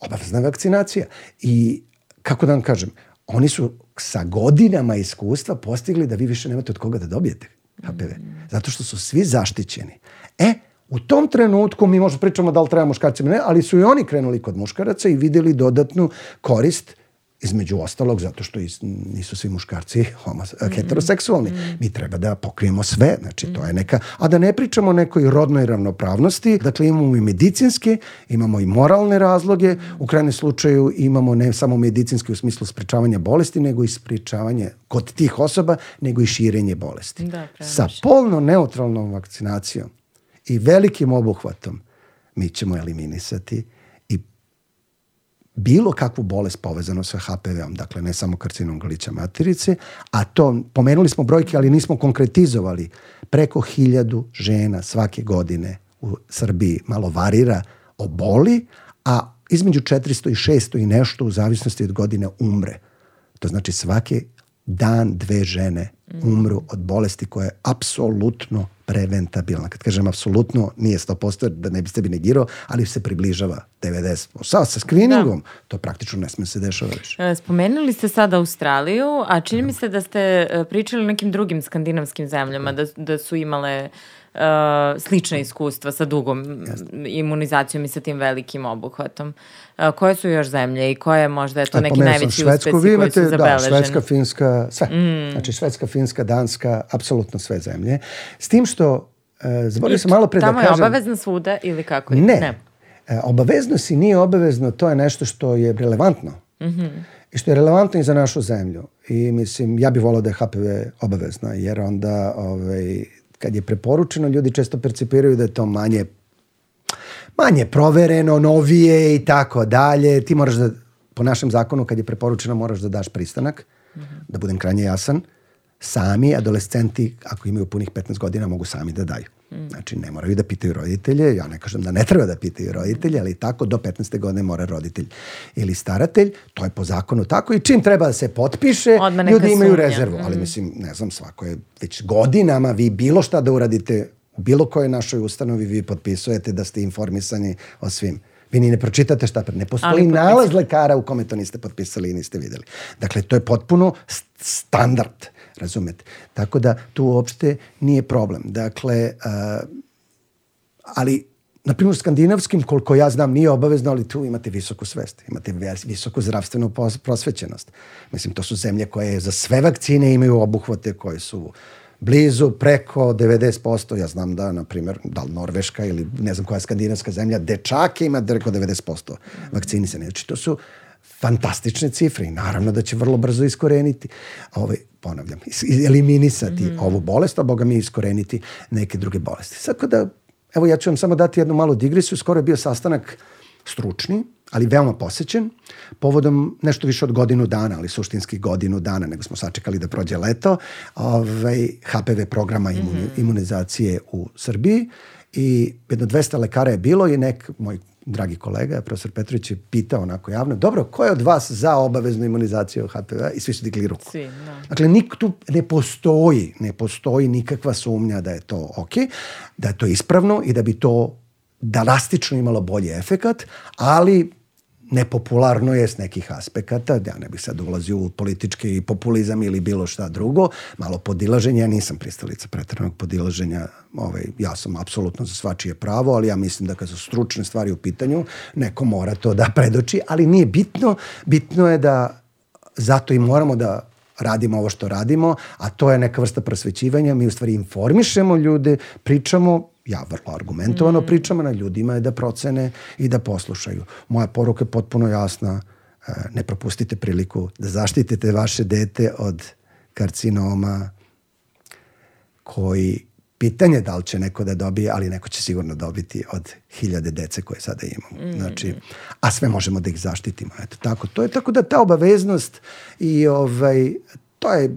obavezna vakcinacija. I kako da vam kažem, oni su sa godinama iskustva postigli da vi više nemate od koga da dobijete HPV. Zato što su svi zaštićeni. E, U tom trenutku mi možemo pričamo da li treba muškarcima ne, ali su i oni krenuli kod muškaraca i videli dodatnu korist između ostalog zato što nisu svi muškarci homo, mm. heteroseksualni. Mm. Mi treba da pokrijemo sve, znači mm. to je neka, a da ne pričamo o nekoj rodnoj ravnopravnosti, dakle imamo i medicinske, imamo i moralne razloge, u krajnjem slučaju imamo ne samo medicinske u smislu sprečavanja bolesti, nego i sprečavanje kod tih osoba, nego i širenje bolesti. Da, Sa polno neutralnom vakcinacijom i velikim obuhvatom mi ćemo eliminisati i bilo kakvu bolest povezano sa HPV-om, dakle ne samo karcinom grlića materice, a to, pomenuli smo brojke, ali nismo konkretizovali, preko hiljadu žena svake godine u Srbiji malo varira oboli, a između 400 i 600 i nešto u zavisnosti od godine umre. To znači svake dan dve žene umru od bolesti koja je apsolutno preventabilna. Kad kažem apsolutno, nije 100%, da ne biste bi negirao, ali se približava 90%. Sa, sa screeningom, da. to praktično ne sme se dešava više. E, spomenuli ste sad Australiju, a čini mi se da ste e, pričali o nekim drugim skandinavskim zemljama, da, da su imale uh, slična iskustva sa dugom Jasne. imunizacijom i sa tim velikim obuhvatom. Uh, koje su još zemlje i koje možda je to neki najveći uspesi koji su da, zabeleženi? Da, Švedska, Finska, sve. Mm. Znači Švedska, Finska, Danska, apsolutno sve zemlje. S tim što, uh, zaboravio sam malo pre da kažem... Tamo je obavezna svuda ili kako? Ne. ne. Uh, obavezno si nije obavezno, to je nešto što je relevantno. Mm -hmm. I što je relevantno i za našu zemlju. I mislim, ja bih volao da je HPV obavezna, jer onda ovaj, kad je preporučeno, ljudi često percipiraju da je to manje manje provereno, novije i tako dalje. Ti moraš da, po našem zakonu, kad je preporučeno, moraš da daš pristanak, mm -hmm. da budem krajnje jasan. Sami adolescenti, ako imaju punih 15 godina, mogu sami da daju. Znači, ne moraju da pitaju roditelje, ja ne kažem da ne treba da pitaju roditelje, ali tako do 15. godine mora roditelj ili staratelj, to je po zakonu tako i čim treba da se potpiše, ljudi imaju sumnja. rezervu, ali mislim, ne znam, svako je već godinama vi bilo šta da uradite u bilo kojoj našoj ustanovi vi potpisujete da ste informisani o svim. Vi ni ne pročitate šta pre. Ne postoji nalaz lekara u kome to niste potpisali i niste videli. Dakle, to je potpuno standard. Razumete? Tako da tu uopšte nije problem. Dakle, uh, ali na primjer, skandinavskim, koliko ja znam, nije obavezno, ali tu imate visoku svest, imate visoku zdravstvenu prosvećenost. Mislim, to su zemlje koje za sve vakcine imaju obuhvate koje su blizu, preko 90%. Ja znam da, na primjer, da li Norveška ili ne znam koja skandinavska zemlja, dečake ima preko 90% vakcinisane. Znači, to su fantastične cifre i naravno da će vrlo brzo iskoreniti, ovaj, ponavljam, eliminisati mm ovu bolest, a boga mi iskoreniti neke druge bolesti. Sad da, evo ja ću vam samo dati jednu malu digresiju, skoro je bio sastanak stručni, ali veoma posećen, povodom nešto više od godinu dana, ali suštinski godinu dana, nego smo sačekali da prođe leto, ovaj, HPV programa imuni, mm -hmm. imunizacije u Srbiji i jedno 200 lekara je bilo i nek moj dragi kolega, profesor Petrović je pitao onako javno, dobro, ko je od vas za obaveznu imunizaciju HPV? I svi su digli ruku. Svi, no. Dakle, nik, tu ne postoji, ne postoji nikakva sumnja da je to ok, da je to ispravno i da bi to drastično imalo bolji efekat, ali nepopularno je s nekih aspekata, ja ne bih sad ulazio u politički populizam ili bilo šta drugo, malo podilaženja, ja nisam pristalica pretranog podilaženja, ovaj, ja sam apsolutno za svačije pravo, ali ja mislim da kad su stručne stvari u pitanju, neko mora to da predoči, ali nije bitno, bitno je da zato i moramo da radimo ovo što radimo, a to je neka vrsta prosvećivanja, mi u stvari informišemo ljude, pričamo ja vrlo argumentovano mm. pričam, na ljudima je da procene i da poslušaju. Moja poruka je potpuno jasna, e, ne propustite priliku da zaštitite vaše dete od karcinoma koji pitanje da li će neko da dobije, ali neko će sigurno dobiti od hiljade dece koje sada imamo. Mm. Znači, a sve možemo da ih zaštitimo. Eto, tako, to je tako da ta obaveznost i ovaj, to je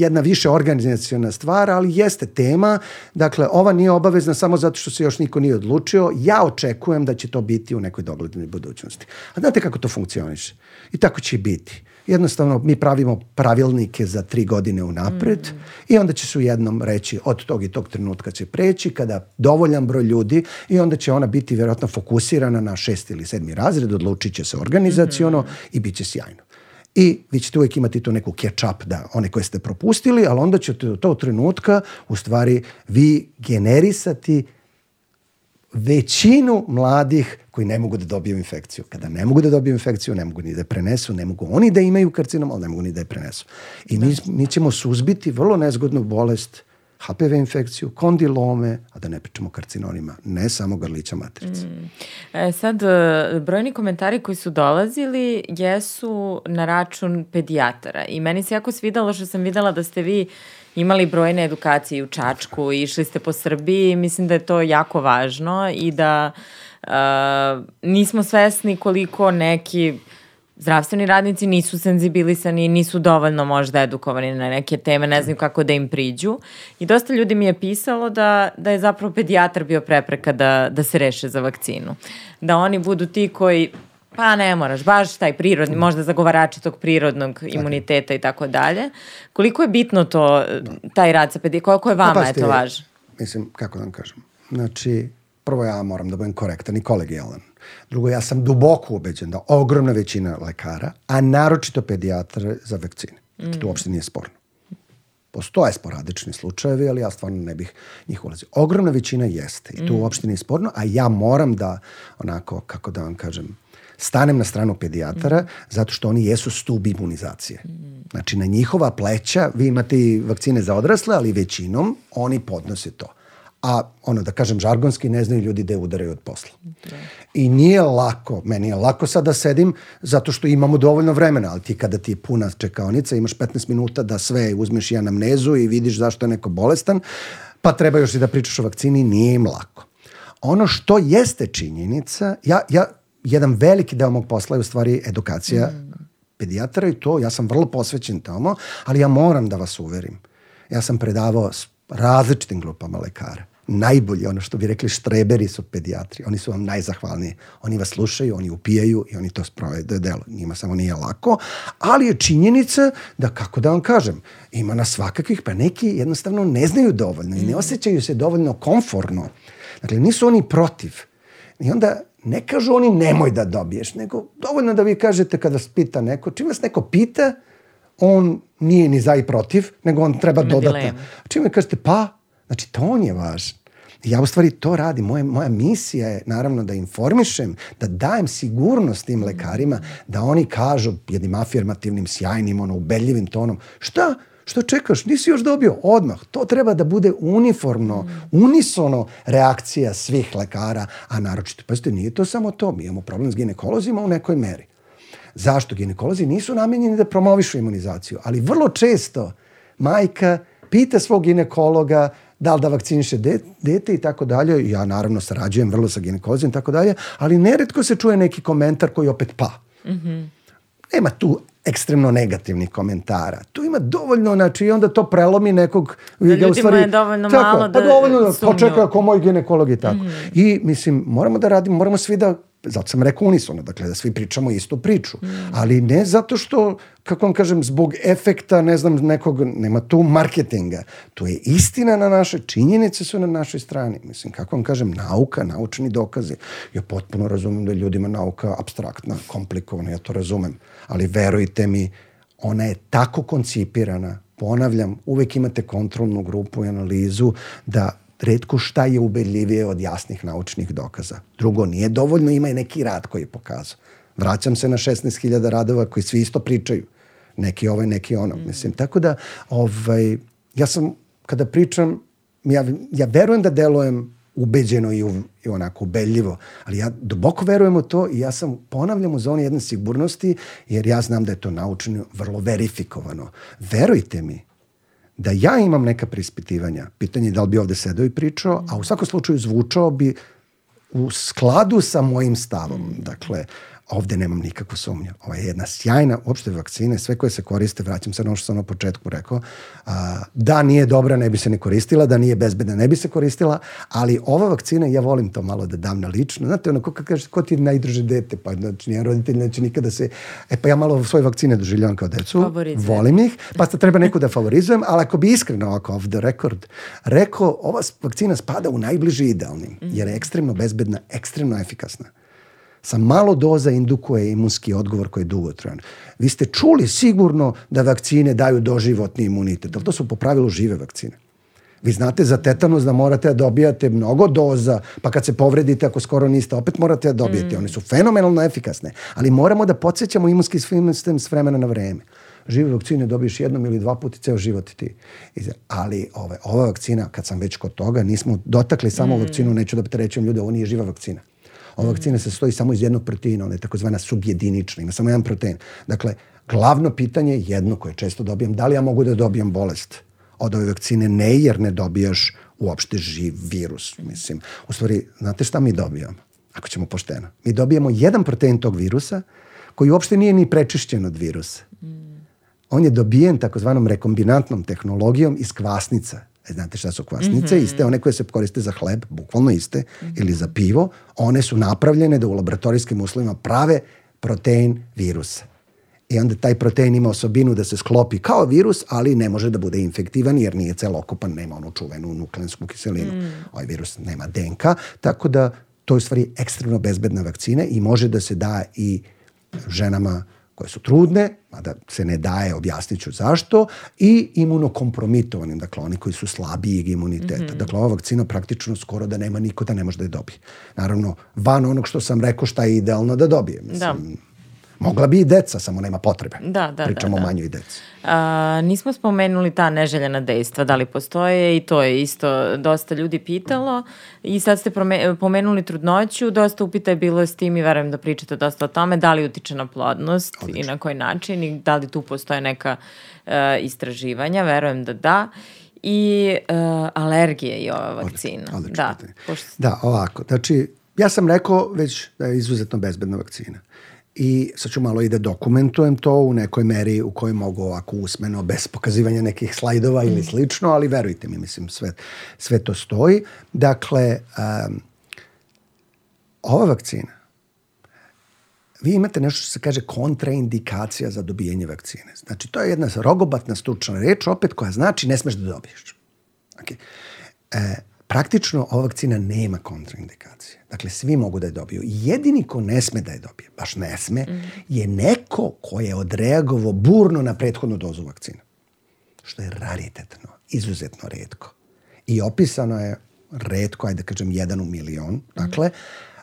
jedna više organizacijona stvar, ali jeste tema. Dakle, ova nije obavezna samo zato što se još niko nije odlučio. Ja očekujem da će to biti u nekoj doglednoj budućnosti. A znate kako to funkcioniše? I tako će i biti. Jednostavno, mi pravimo pravilnike za tri godine unapred mm. i onda će se u jednom reći od tog i tog trenutka će preći kada dovoljan broj ljudi i onda će ona biti vjerojatno fokusirana na šest ili sedmi razred, odlučit će se organizaciono mm. i bit će sjajno i vi ćete uvijek imati tu neku catch-up, da one koje ste propustili, ali onda ćete do tog trenutka u stvari vi generisati većinu mladih koji ne mogu da dobiju infekciju. Kada ne mogu da dobiju infekciju, ne mogu ni da je prenesu, ne mogu oni da imaju karcinom, ali ne mogu ni da je prenesu. I mi, mi ćemo suzbiti vrlo nezgodnu bolest HPV infekciju, kondilome, a da ne pričamo o karcinonima, ne samo grlića matrice. Mm. E, sad, e, brojni komentari koji su dolazili jesu na račun pedijatara i meni se jako svidalo što sam videla da ste vi imali brojne edukacije u Čačku, išli ste po Srbiji, mislim da je to jako važno i da uh, nismo svesni koliko neki zdravstveni radnici nisu senzibilisani, nisu dovoljno možda edukovani na neke teme, ne znaju kako da im priđu. I dosta ljudi mi je pisalo da, da je zapravo pedijatar bio prepreka da, da se reše za vakcinu. Da oni budu ti koji Pa ne moraš, baš taj prirodni, možda zagovarači tog prirodnog imuniteta i tako dalje. Koliko je bitno to, taj rad sa pedijatrom, koliko je Pa, vama pazite, je to važno? Mislim, kako da vam kažem. Znači, prvo ja moram da budem korektan i kolegijalan. Drugo, ja sam duboko ubeđen da ogromna većina lekara, a naročito pedijatra za vakcine. Znači, to uopšte nije sporno. Postoje sporadični slučajevi, ali ja stvarno ne bih njih ulazio. Ogromna većina jeste i to uopšte nije sporno, a ja moram da, onako, kako da vam kažem, stanem na stranu pedijatara zato što oni jesu stub imunizacije. Znači, na njihova pleća vi imate i vakcine za odrasle, ali većinom oni podnose to. A ono da kažem žargonski ne znaju ljudi da udaraju od posla. I nije lako, meni je lako sad da sedim zato što imamo dovoljno vremena, ali ti kada ti je puna čekaonica, imaš 15 minuta da sve uzmeš i anamnezu i vidiš zašto je neko bolestan, pa treba još i da pričaš o vakcini, nije im lako. Ono što jeste činjenica, ja, ja jedan veliki deo mog posla je u stvari edukacija pedijatara i to, ja sam vrlo posvećen tamo, ali ja moram da vas uverim. Ja sam predavao različitim grupama lekara. Najbolji, ono što bi rekli štreberi su pedijatri. Oni su vam najzahvalniji. Oni vas slušaju, oni upijaju i oni to sprovede delo. Njima samo nije lako, ali je činjenica da, kako da vam kažem, ima na svakakvih, pa neki jednostavno ne znaju dovoljno i ne osjećaju se dovoljno komforno. Dakle, nisu oni protiv. I onda ne kažu oni nemoj da dobiješ, nego dovoljno da vi kažete kada vas pita neko, čim vas neko pita, on nije ni za i protiv, nego on treba Ima dodatno. čim mi kažete pa, znači to on je važan. Ja u stvari to radim. Moja, moja misija je naravno da informišem, da dajem sigurnost tim lekarima, da oni kažu jednim afirmativnim, sjajnim, ono, ubedljivim tonom, šta? Što čekaš? Nisi još dobio? Odmah. To treba da bude uniformno, unisono reakcija svih lekara, a naročito, pazite, nije to samo to. Mi imamo problem s ginekolozima u nekoj meri. Zašto? Ginekolozi nisu namenjeni da promovišu imunizaciju, ali vrlo često majka pita svog ginekologa da li da vakciniše de, dete i tako dalje. Ja naravno sarađujem vrlo sa ginekolozima i tako dalje, ali neretko se čuje neki komentar koji opet pa. Nema tu ekstremno negativnih komentara. Tu ima dovoljno, znači, i onda to prelomi nekog... Da ljudima je dovoljno malo pa da dovoljno da počeka ako moj ginekolog i tako. I, mislim, moramo da radimo, moramo svi da zato sam rekao unisono, dakle da svi pričamo istu priču, ali ne zato što, kako vam kažem, zbog efekta, ne znam, nekog, nema tu marketinga, to je istina na naše, činjenice su na našoj strani, mislim, kako vam kažem, nauka, naučni dokazi, ja potpuno razumem da je ljudima nauka abstraktna, komplikovana, ja to razumem, ali verujte mi, ona je tako koncipirana, ponavljam, uvek imate kontrolnu grupu i analizu da redko šta je ubedljivije od jasnih naučnih dokaza. Drugo, nije dovoljno, ima i neki rad koji je pokazao. Vraćam se na 16.000 radova koji svi isto pričaju. Neki ovaj, neki ono. Mislim, tako da, ovaj, ja sam, kada pričam, ja, ja verujem da delujem ubeđeno i, u, i onako ubedljivo, ali ja duboko verujem u to i ja sam ponavljam u zoni jedne sigurnosti, jer ja znam da je to naučno vrlo verifikovano. Verujte mi, da ja imam neka prispitivanja, pitanje je da li bi ovde sedao i pričao, a u svakom slučaju zvučao bi u skladu sa mojim stavom. Dakle, ovde nemam nikakvu sumnju. Ovo je jedna sjajna, uopšte vakcine, sve koje se koriste, vraćam se na ono što sam na početku rekao, a, da nije dobra, ne bi se ne koristila, da nije bezbedna, ne bi se koristila, ali ova vakcina, ja volim to malo da dam na lično. Znate, ono, ko kaže, ko ti je najdruže dete, pa znači, nijedan roditelj neće nikada se... E, pa ja malo svoje vakcine doživljavam kao decu, volim ih, pa sad treba neku da favorizujem, ali ako bi iskreno ovako off the record rekao, ova vakcina spada u najbliži idealnim, jer je ekstremno bezbedna, ekstremno efikasna sa malo doza indukuje imunski odgovor koji je dugotrajan. Vi ste čuli sigurno da vakcine daju doživotni imunitet, ali to su po pravilu žive vakcine. Vi znate za tetanus da morate da dobijate mnogo doza, pa kad se povredite, ako skoro niste, opet morate da dobijete. One su fenomenalno efikasne, ali moramo da podsjećamo imunski sistem s vremena na vreme. Žive vakcine dobiješ jednom ili dva puta ceo život ti. Ali ove, ova vakcina, kad sam već kod toga, nismo dotakli samo vakcinu, neću da prerećujem ljude, ovo nije živa vakcina. Ova vakcina se stoji samo iz jednog proteina, ona je takozvana subjedinična, ima samo jedan protein. Dakle, glavno pitanje je jedno koje često dobijam, da li ja mogu da dobijem bolest od ove vakcine? Ne, jer ne dobijaš uopšte živ virus. Mislim, u stvari, znate šta mi dobijamo? Ako ćemo pošteno. Mi dobijamo jedan protein tog virusa koji uopšte nije ni prečišćen od virusa. On je dobijen takozvanom rekombinantnom tehnologijom iz kvasnica. E, znate šta su kvasnice? Iste one koje se koriste za hleb, bukvalno iste, ili za pivo. One su napravljene da u laboratorijskim uslovima prave protein virusa. I onda taj protein ima osobinu da se sklopi kao virus, ali ne može da bude infektivan jer nije celokupan, nema onu čuvenu nukleinsku kiselinu. Mm. Ovaj virus nema DNK, tako da to je u stvari ekstremno bezbedna vakcina i može da se da i ženama koje su trudne, mada se ne daje, objasnit ću zašto, i imunokompromitovanim, dakle oni koji su slabijeg imuniteta. Mm -hmm. Dakle, ova vakcina praktično skoro da nema niko da ne može da je dobije. Naravno, van onog što sam rekao šta je idealno da dobije. Mislim, da Mogla bi i deca, samo nema potrebe. Da, da, Pričamo da, da. o manjoj deci. A, nismo spomenuli ta neželjena dejstva, da li postoje i to je isto dosta ljudi pitalo i sad ste pomenuli trudnoću, dosta upita je bilo s tim i verujem da pričate dosta o tome, da li utiče na plodnost Odlično. i na koji način i da li tu postoje neka uh, istraživanja, verujem da da i uh, alergije i ova vakcina. Odlično, odlično da, pošto... da, ovako, znači ja sam rekao već da je izuzetno bezbedna vakcina i sad ću malo i da dokumentujem to u nekoj meri u kojoj mogu ovako usmeno, bez pokazivanja nekih slajdova ili mm. slično, ali verujte mi, mislim, sve, sve to stoji. Dakle, um, ova vakcina, vi imate nešto što se kaže kontraindikacija za dobijanje vakcine. Znači, to je jedna rogobatna stručna reč, opet koja znači ne smeš da dobiješ. Okay. E, praktično ova vakcina nema kontraindikacije. Dakle, svi mogu da je dobiju. Jedini ko ne sme da je dobije, baš ne sme, mm. je neko ko je odreagovao burno na prethodnu dozu vakcina. Što je raritetno, izuzetno redko. I opisano je redko, ajde da kažem, jedan u milion. Mm. Dakle,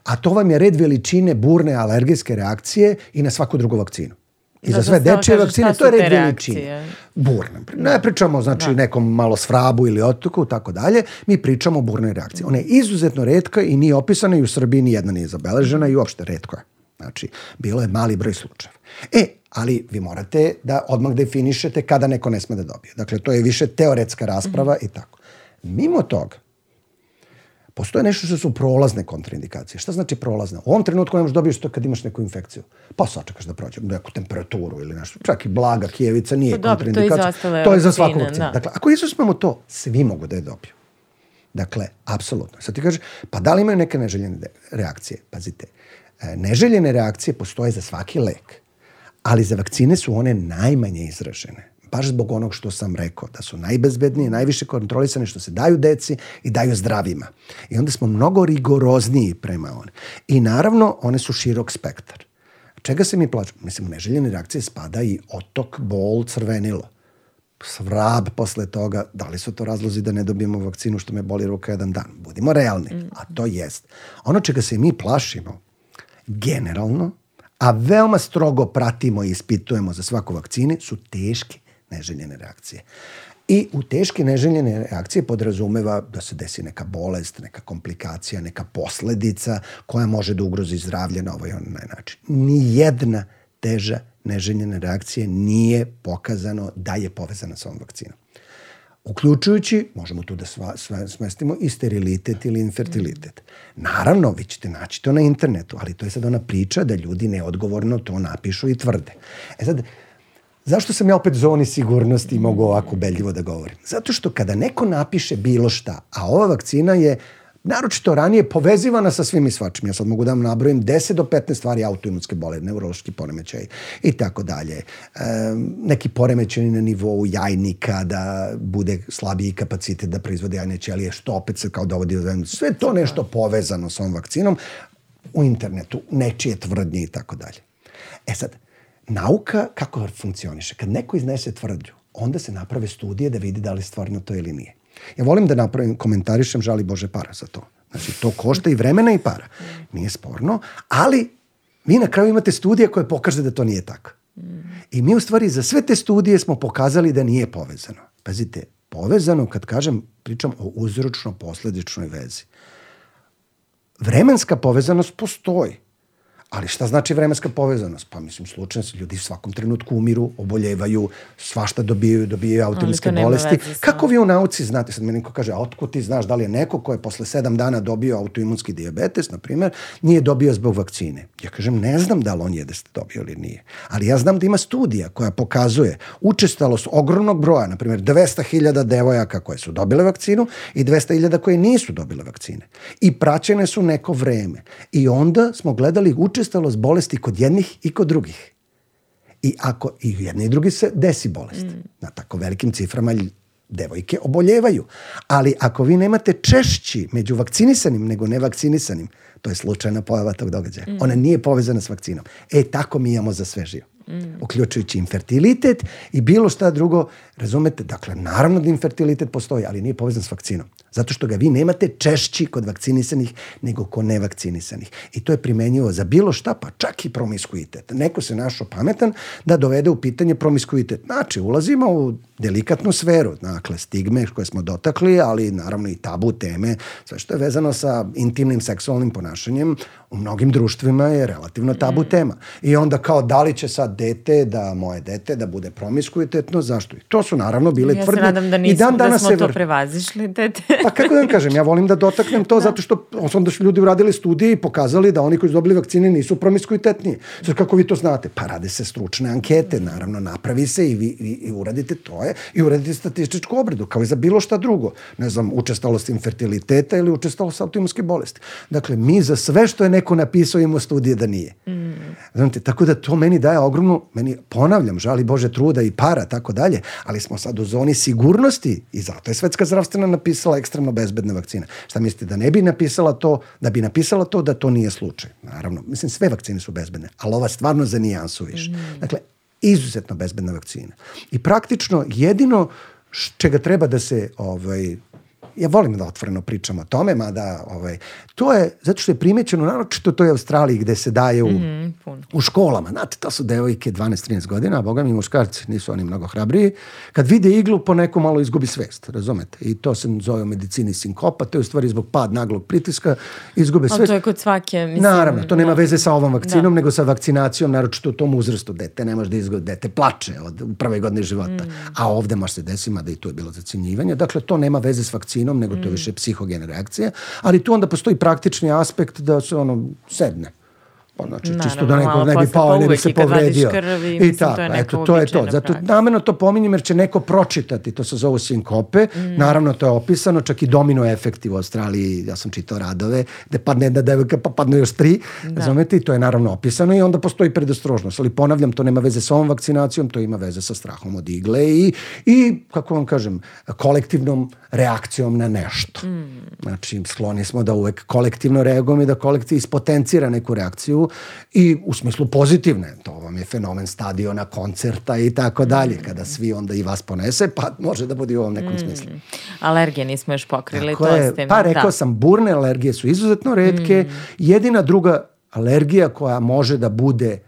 a to vam je red veličine burne alergijske reakcije i na svaku drugu vakcinu. I za sve dečije vakcine, to je red veličine. Burne. Ne pričamo, znači, da. nekom malo sfrabu ili otoku, tako dalje. Mi pričamo o burnoj reakciji. Ona je izuzetno redka i nije opisana i u Srbiji ni jedna nije zabeležena i uopšte redko je. Znači, bilo je mali broj slučajeva. E, ali vi morate da odmah definišete kada neko ne sme da dobije. Dakle, to je više teoretska rasprava mm -hmm. i tako. Mimo toga, Postoje nešto što su prolazne kontraindikacije. Šta znači prolazne? U ovom trenutku ne možeš da dobiješ to kad imaš neku infekciju. Pa sačekaš da prođe neku temperaturu ili nešto. Čak i blaga kijevica nije pa, kontraindikacija. To je, to je za svaku vakcinu. Da. Dakle, ako izuzmemo to, svi mogu da je dobiju. Dakle, apsolutno. Sad ti kažeš, pa da li imaju neke neželjene reakcije? Pazite, e, neželjene reakcije postoje za svaki lek, ali za vakcine su one najmanje izražene baš zbog onog što sam rekao, da su najbezbednije, najviše kontrolisane, što se daju deci i daju zdravima. I onda smo mnogo rigorozniji prema one. I naravno, one su širok spektar. Čega se mi plaćamo? Mislim, neželjene reakcije spada i otok, bol, crvenilo. Svrab posle toga, da li su to razlozi da ne dobijemo vakcinu što me boli ruka jedan dan? Budimo realni, a to jest. Ono čega se mi plašimo, generalno, a veoma strogo pratimo i ispitujemo za svaku vakcine, su teške neželjene reakcije. I u teške neželjene reakcije podrazumeva da se desi neka bolest, neka komplikacija, neka posledica koja može da ugrozi zdravlje na ovaj onaj način. Nijedna teža neželjene reakcije nije pokazano da je povezana sa ovom vakcinom. Uključujući, možemo tu da sva, sva, smestimo i sterilitet ili infertilitet. Naravno, vi ćete naći to na internetu, ali to je sad ona priča da ljudi neodgovorno to napišu i tvrde. E sad, Zašto sam ja opet zoni sigurnosti i mogu ovako beljivo da govorim? Zato što kada neko napiše bilo šta, a ova vakcina je naročito ranije povezivana sa svim i svačim. Ja sad mogu da vam nabrojim 10 do 15 stvari autoimunske bole, neurološki poremećaj i tako dalje. Neki poremećaj na nivou jajnika da bude slabiji kapacitet da proizvode jajne ćelije, što opet se kao dovodi do Sve to nešto povezano sa ovom vakcinom u internetu, nečije tvrdnje i tako dalje. E sad, nauka kako funkcioniše? Kad neko iznese tvrdnju, onda se naprave studije da vidi da li stvarno to ili nije. Ja volim da napravim, komentarišem, žali Bože para za to. Znači, to košta i vremena i para. Nije sporno, ali vi na kraju imate studije koje pokaže da to nije tako. I mi u stvari za sve te studije smo pokazali da nije povezano. Pazite, povezano, kad kažem, pričam o uzročno-posledičnoj vezi. Vremenska povezanost postoji. Ali šta znači vremenska povezanost? Pa mislim, slučajno se ljudi u svakom trenutku umiru, oboljevaju, svašta dobijaju, dobijaju automatske bolesti. Kako vi u nauci znate? Sad me neko kaže, a otko ti znaš da li je neko ko je posle sedam dana dobio autoimunski diabetes, na primjer, nije dobio zbog vakcine? Ja kažem, ne znam da li on je da ste dobio ili nije. Ali ja znam da ima studija koja pokazuje učestalost ogromnog broja, na primjer 200.000 devojaka koje su dobile vakcinu i 200.000 koje nisu dobile vakcine. I praćene su neko vreme. I onda smo gledali učestalost bolesti kod jednih i kod drugih. I ako i jedni i drugi se desi bolest. Mm. Na tako velikim ciframa devojke oboljevaju. Ali ako vi nemate češći među vakcinisanim nego nevakcinisanim, to je slučajna pojava tog događaja. Mm. Ona nije povezana s vakcinom. E, tako mi imamo za sve živo. Mm. Uključujući infertilitet i bilo šta drugo. Razumete? Dakle, naravno da infertilitet postoji, ali nije povezan s vakcinom. Zato što ga vi nemate češći kod vakcinisanih nego kod nevakcinisanih. I to je primenjivo za bilo šta, pa čak i promiskuitet. Neko se našao pametan da dovede u pitanje promiskuitet. Znači, ulazimo u delikatnu sferu, dakle, stigme koje smo dotakli, ali naravno i tabu teme, sve što je vezano sa intimnim seksualnim ponašanjem, u mnogim društvima je relativno tabu mm. tema. I onda kao da li će sad dete, da moje dete, da bude promiskuitetno, zašto? I to su naravno bile ja tvrdne. Ja se nadam da nismo, I dan da smo to prevazišli, dete. Pa kako da vam kažem, ja volim da dotaknem to da. zato što onda su ljudi uradili studije i pokazali da oni koji su dobili vakcine nisu promiskuitetniji. Sad kako vi to znate? Pa rade se stručne ankete, naravno napravi se i vi i, i uradite to je i uradite statističku obradu, kao i za bilo šta drugo. Ne znam, učestalost infertiliteta ili učestalost autoimunske bolesti. Dakle, mi za sve što je neko napisao imamo studije da nije. Mm. Znate, tako da to meni daje ogromnu, meni ponavljam, žali Bože truda i para, tako dalje, ali smo sad u zoni sigurnosti i zato je Svetska zdravstvena napisala ekstremno bezbedne vakcine. Šta mislite, da ne bi napisala to, da bi napisala to da to nije slučaj? Naravno, mislim, sve vakcine su bezbedne, ali ova stvarno za nijansu više. Mm. Dakle, izuzetno bezbedna vakcina. I praktično jedino čega treba da se ovaj, ja volim da otvoreno pričam o tome, mada ovaj, to je, zato što je primećeno, naročito to je Australiji gde se daje u, mm -hmm, u školama. Znate, to su devojke 12-13 godina, a boga mi muškarci nisu oni mnogo hrabriji. Kad vide iglu, po neko malo izgubi svest, razumete? I to se zove u medicini sinkopa, to je u stvari zbog pad naglog pritiska, izgube svest. Ali to je kod svake, mislim... Naravno, to nema da. veze sa ovom vakcinom, da. nego sa vakcinacijom, naročito u tom uzrastu. Dete ne može da izgubi, dete plače od prve godine života. Mm. A ovde može se desima da i to je bilo zacinjivanje. Dakle, to nema veze s vakcinom, nego to je više psihogene reakcije. Ali tu onda postoji praktični aspekt da se ono sedne. Pa znači, Naravno, čisto da neko ne bi pao, ne bi se povredio. Krvi, I tako, to je eto, to je to. Zato nameno to pominjem jer će neko pročitati, to se zove sinkope, mm. naravno to je opisano, čak i domino efekti u Australiji, ja sam čitao radove, gde padne jedna devojka pa padne još tri, da. razumete, to je naravno opisano i onda postoji predostrožnost, ali ponavljam, to nema veze sa ovom vakcinacijom, to ima veze sa strahom od igle i, i kako vam kažem, kolektivnom reakcijom na nešto. Mm. Znači, skloni smo da uvek kolektivno reagujemo i da kolektiv ispotencira neku reakciju i u smislu pozitivne. To vam je fenomen stadiona, koncerta i tako dalje. Mm. Kada svi onda i vas ponese, pa može da bude u ovom nekom mm. smislu. Alergije nismo još pokrili. Tako to ste, pa rekao da. sam, burne alergije su izuzetno redke. Mm. Jedina druga alergija koja može da bude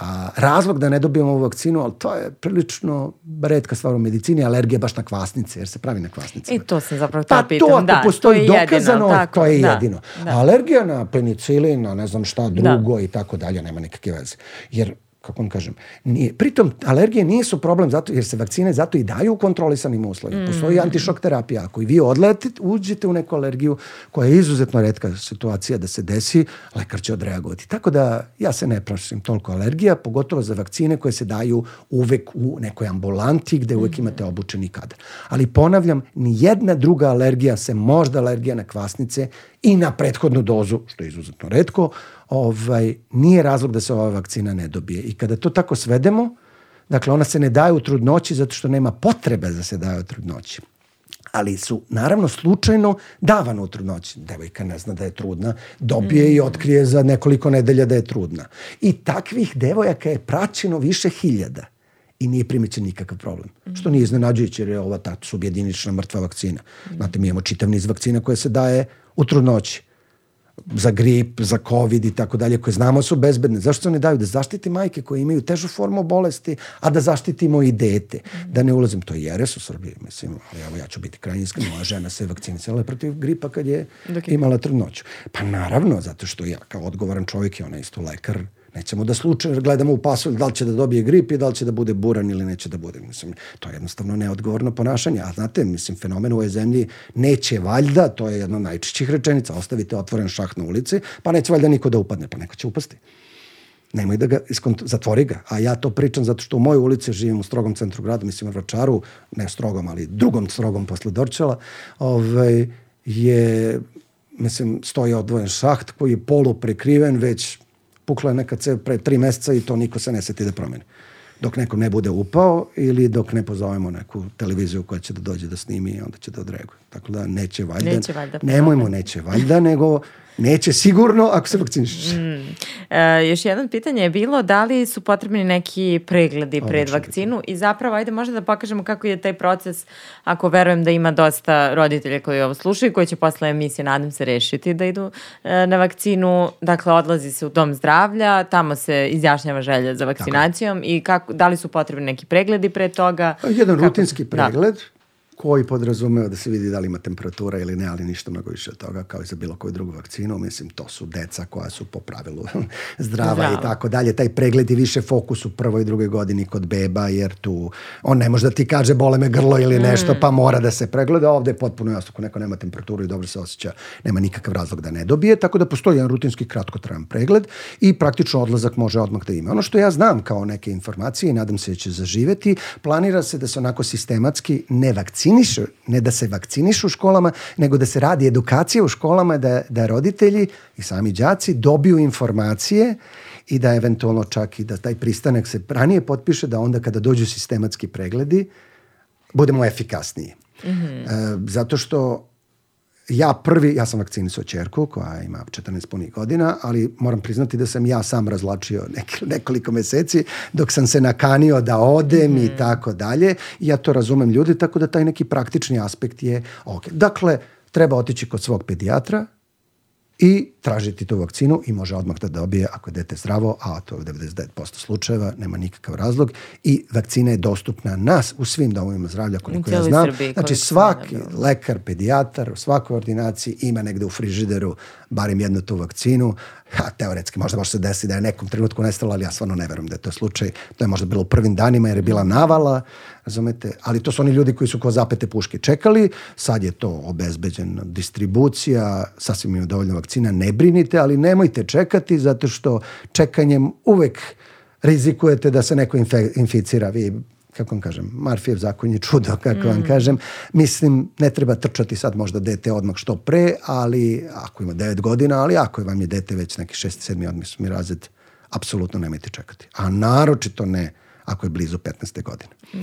A, razlog da ne dobijemo ovu vakcinu, ali to je prilično redka stvar u medicini, alergija baš na kvasnice, jer se pravi na kvasnice. I to sam zapravo pa, pitam. to ako da, postoji to je dokazano, jedino, tako, to je da, jedino. Da. Alergija na penicilin, na ne znam šta drugo da. i tako dalje, nema nikakve veze. Jer kako vam kažem, nije, pritom alergije nisu problem zato, jer se vakcine zato i daju u kontrolisanim uslovima. Mm. Postoji antišok terapija. Ako i vi odletite, uđete u neku alergiju koja je izuzetno redka situacija da se desi, lekar će odreagovati. Tako da ja se ne prašim toliko alergija, pogotovo za vakcine koje se daju uvek u nekoj ambulanti gde uvek mm. imate obučeni kadar. Ali ponavljam, ni jedna druga alergija se možda alergija na kvasnice i na prethodnu dozu, što je izuzetno redko, ovaj, nije razlog da se ova vakcina ne dobije. I kada to tako svedemo, dakle ona se ne daje u trudnoći zato što nema potrebe da se daje u trudnoći ali su naravno slučajno davano u trudnoći. Devojka ne zna da je trudna, dobije mm. i otkrije za nekoliko nedelja da je trudna. I takvih devojaka je praćeno više hiljada i nije primećen nikakav problem. Mm. Što nije iznenađujuće jer je ova ta subjedinična mrtva vakcina. Mm. Znate, mi imamo čitav niz vakcina koje se daje u trudnoći za grip, za covid i tako dalje, koje znamo su bezbedne. Zašto se one daju? Da zaštiti majke koje imaju težu formu bolesti, a da zaštitimo i dete. Da ne ulazim, to je jeres u Srbiji, mislim, ali evo ja ću biti krajnji iskren, moja žena se vakcinisala protiv gripa kad je imala trudnoću. Pa naravno, zato što ja kao odgovoran čovjek i ona isto lekar, Nećemo da slučajno gledamo u pasulj da li će da dobije grip i da li će da bude buran ili neće da bude. Mislim, to je jednostavno neodgovorno ponašanje. A znate, mislim, fenomen u ovoj zemlji neće valjda, to je jedna od najčešćih rečenica, ostavite otvoren šah na ulici, pa neće valjda niko da upadne, pa neko će upasti. nemoj da ga, iskont, zatvori ga. A ja to pričam zato što u mojoj ulici živim u strogom centru grada, mislim u Vračaru, ne strogom, ali drugom strogom posle Dorčela, ovaj, je, mislim, stoji odvojen šaht koji je polu prekriven, već pukla je neka cev pre tri meseca i to niko se ne seti da promeni dok neko ne bude upao ili dok ne pozovemo neku televiziju koja će da dođe da snimi i onda će da odreaguje. Tako da neće valjda, neće valjda nemojmo neće valjda, nego Neće sigurno ako se vakcinišeš. Mm. E, još jedno pitanje je bilo da li su potrebni neki pregledi pred vakcinu i zapravo ajde možda da pokažemo kako je taj proces ako verujem da ima dosta roditelja koji ovo slušaju koji će posle emisije nadam se rešiti da idu e, na vakcinu. Dakle, odlazi se u dom zdravlja, tamo se izjašnjava želja za vakcinacijom Tako. i kako, da li su potrebni neki pregledi pre toga? Jedan kako, rutinski pregled. Da koji podrazumeva da se vidi da li ima temperatura ili ne, ali ništa mnogo više od toga, kao i za bilo koju drugu vakcinu. Mislim, to su deca koja su po pravilu zdrava i tako dalje. Taj pregled je više fokus u prvoj i drugoj godini kod beba, jer tu on ne može da ti kaže bole me grlo ili mm. nešto, pa mora da se pregleda. Ovde je potpuno jasno, ako neko nema temperaturu i dobro se osjeća, nema nikakav razlog da ne dobije, tako da postoji jedan rutinski kratkotrajan pregled i praktično odlazak može odmah da ima. Ono što ja znam kao neke informacije i nadam se da će zaživeti, planira se da se onako sistematski ne vakcina vakcinišu, ne da se vakcinišu u školama, nego da se radi edukacija u školama, da, da roditelji i sami đaci dobiju informacije i da eventualno čak i da taj pristanak se ranije potpiše, da onda kada dođu sistematski pregledi, budemo efikasniji. Mm -hmm. e, zato što ja prvi, ja sam vakcinisao čerku koja ima 14 punih godina, ali moram priznati da sam ja sam razlačio nek, nekoliko meseci dok sam se nakanio da odem mm i mhm. tako dalje. Ja to razumem ljudi, tako da taj neki praktični aspekt je ok. Dakle, treba otići kod svog pedijatra, i tražiti tu vakcinu i može odmah da dobije ako je dete zdravo, a to je u 99% slučajeva, nema nikakav razlog i vakcina je dostupna nas u svim domovima zdravlja koliko ja znam. Srbiji, znači svaki lekar, pedijatar u svakoj ordinaciji ima negde u frižideru barem jednu tu vakcinu. Ha, teoretski možda može se desiti da je nekom trenutku nestalo, ali ja stvarno ne verujem da je to slučaj. To je možda bilo u prvim danima jer je bila navala, razumete? Ali to su oni ljudi koji su ko zapete puške čekali, sad je to obezbeđena distribucija, sasvim ima dovoljno vakcina, ne brinite, ali nemojte čekati zato što čekanjem uvek rizikujete da se neko inficira. Vi kako vam kažem, Marfijev zakon je čudo, kako mm. vam kažem. Mislim, ne treba trčati sad možda dete odmah što pre, ali ako ima 9 godina, ali ako vam je dete već neki 6. 7. odmisli razred, apsolutno nemojte čekati. A naročito ne ako je blizu 15. godine. Mm.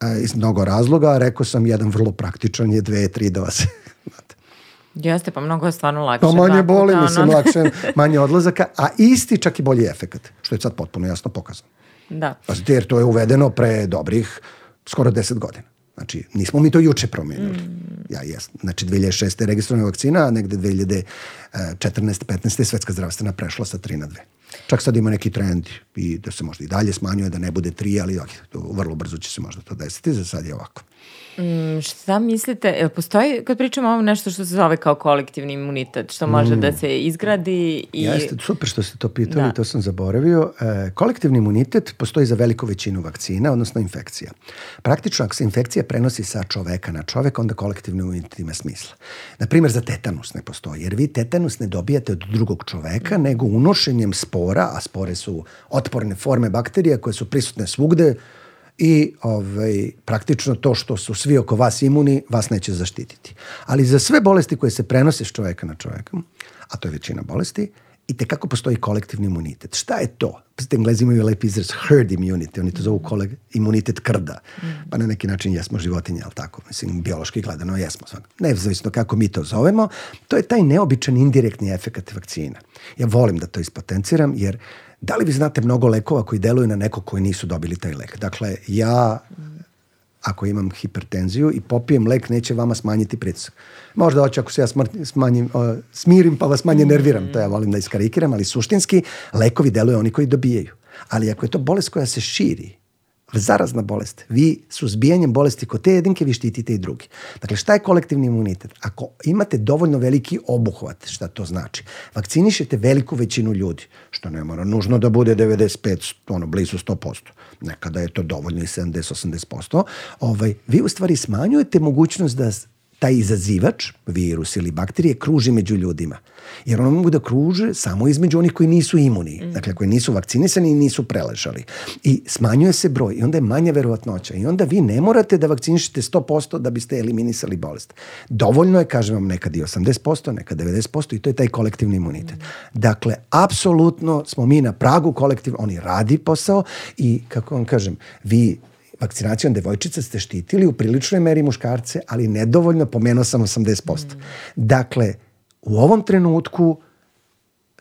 E, iz mnogo razloga, rekao sam, jedan vrlo praktičan je dve, tri doze. Jeste, pa mnogo je stvarno lakše. Pa manje boli, mislim, lakše, manje odlazaka, a isti čak i bolji efekat, što je sad potpuno jasno pokazano. Da. Pazite, jer to je uvedeno pre dobrih skoro 10 godina. Znači, nismo mi to juče promenili. Mm. Ja jesam. Znači, 2006. je registrovana vakcina, a negde 2014. 15. je svetska zdravstvena prešla sa 3 na 2. Čak sad ima neki trend i da se možda i dalje smanjuje, da ne bude 3, ali vrlo brzo će se možda to desiti, za sad je ovako. Mm, šta mislite, jel postoji, kad pričamo o ovom nešto što se zove kao kolektivni imunitet, što može mm. da se izgradi i... Jeste, super što ste to pitali, da. to sam zaboravio. E, kolektivni imunitet postoji za veliku većinu vakcina, odnosno infekcija. Praktično, ako se infekcija prenosi sa čoveka na čoveka, onda kolektivni imunitet ima smisla. Naprimer, za tetanus ne postoji, jer vi tetanus ne dobijate od drugog čoveka, nego unošenjem spora, a spore su otporne forme bakterija koje su prisutne svugde, i ovaj, praktično to što su svi oko vas imuni, vas neće zaštititi. Ali za sve bolesti koje se prenose s čoveka na čoveka, a to je većina bolesti, i te kako postoji kolektivni imunitet. Šta je to? Pazite, englezi imaju lep izraz herd immunity, oni to zovu koleg, imunitet krda. Mm. Pa na neki način jesmo životinje, ali tako? Mislim, biološki gledano jesmo. Nezavisno kako mi to zovemo, to je taj neobičan indirektni efekt vakcina. Ja volim da to ispotenciram, jer Da li vi znate mnogo lekova koji deluju na nekog koji nisu dobili taj lek? Dakle, ja ako imam hipertenziju i popijem lek, neće vama smanjiti pritisak. Možda hoće ako se ja smanjim, uh, smirim pa vas manje nerviram, to ja volim da iskarikiram, ali suštinski lekovi deluju oni koji dobijaju. Ali ako je to bolest koja se širi, zarazna bolest. Vi suzbijanjem bolesti kod te jedinke vi štitite i drugi. Dakle, šta je kolektivni imunitet? Ako imate dovoljno veliki obuhvat, šta to znači? Vakcinišete veliku većinu ljudi, što ne mora nužno da bude 95, ono, blizu 100%. Nekada je to dovoljno i 70-80%. Ovaj, vi u stvari smanjujete mogućnost da taj izazivač, virus ili bakterije, kruži među ljudima. Jer ono mogu da kruže samo između onih koji nisu imuni, mm. dakle koji nisu vakcinisani i nisu preležali. I smanjuje se broj i onda je manja verovatnoća i onda vi ne morate da vakcinišete 100% da biste eliminisali bolest. Dovoljno je, kažem vam, nekad i 80%, nekad 90% i to je taj kolektivni imunitet. Mm. Dakle, apsolutno smo mi na pragu kolektiv, oni radi posao i, kako vam kažem, vi vakcinacijom devojčica ste štitili u priličnoj meri muškarce, ali nedovoljno, pomenuo sam 80%. Mm. Dakle, u ovom trenutku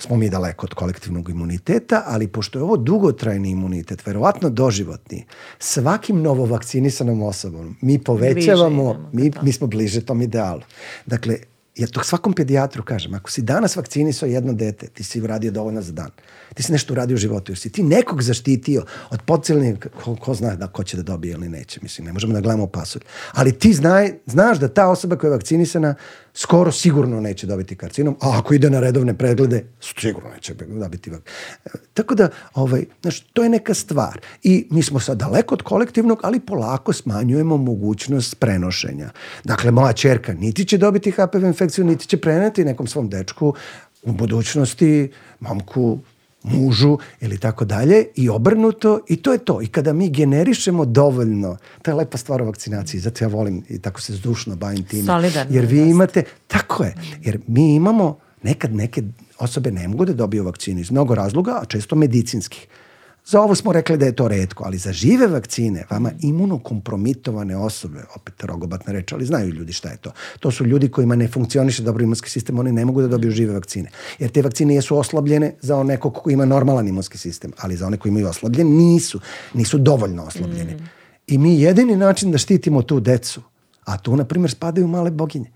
smo mi daleko od kolektivnog imuniteta, ali pošto je ovo dugotrajni imunitet, verovatno doživotni, svakim novovakcinisanom osobom mi povećavamo, mi, mi smo bliže tom idealu. Dakle, ja to svakom pedijatru kažem, ako si danas vakcinisao jedno dete, ti si uradio dovoljno za dan. Ti si nešto uradio u životu, jer si ti nekog zaštitio od podcelnih, ko, ko zna da ko će da dobije ili neće, mislim, ne možemo da gledamo pasulj. Ali ti znaj, znaš da ta osoba koja je vakcinisana skoro sigurno neće dobiti karcinom, a ako ide na redovne preglede, sigurno neće dobiti vak. Tako da, ovaj, znaš, to je neka stvar. I mi smo sad daleko od kolektivnog, ali polako smanjujemo mogućnost prenošenja. Dakle, moja čerka niti će dobiti HPV infekciju, niti će preneti nekom svom dečku u budućnosti momku mužu ili tako dalje i obrnuto i to je to. I kada mi generišemo dovoljno, to je lepa stvar o vakcinaciji, zato ja volim i tako se zdušno bavim time. Solidarno. Jer vi imate, tako je, jer mi imamo nekad neke osobe ne mogu da dobiju vakcinu iz mnogo razloga, a često medicinskih. Za ovo smo rekli da je to redko, ali za žive vakcine, vama imunokompromitovane osobe, opet rogobatna reč, ali znaju ljudi šta je to. To su ljudi kojima ne funkcioniše dobro imunski sistem, oni ne mogu da dobiju žive vakcine. Jer te vakcine jesu oslabljene za nekog ko ima normalan imunski sistem, ali za one koji imaju oslabljen nisu, nisu dovoljno oslabljene. Mm. I mi jedini način da štitimo tu decu, a tu, na primjer, spadaju male boginje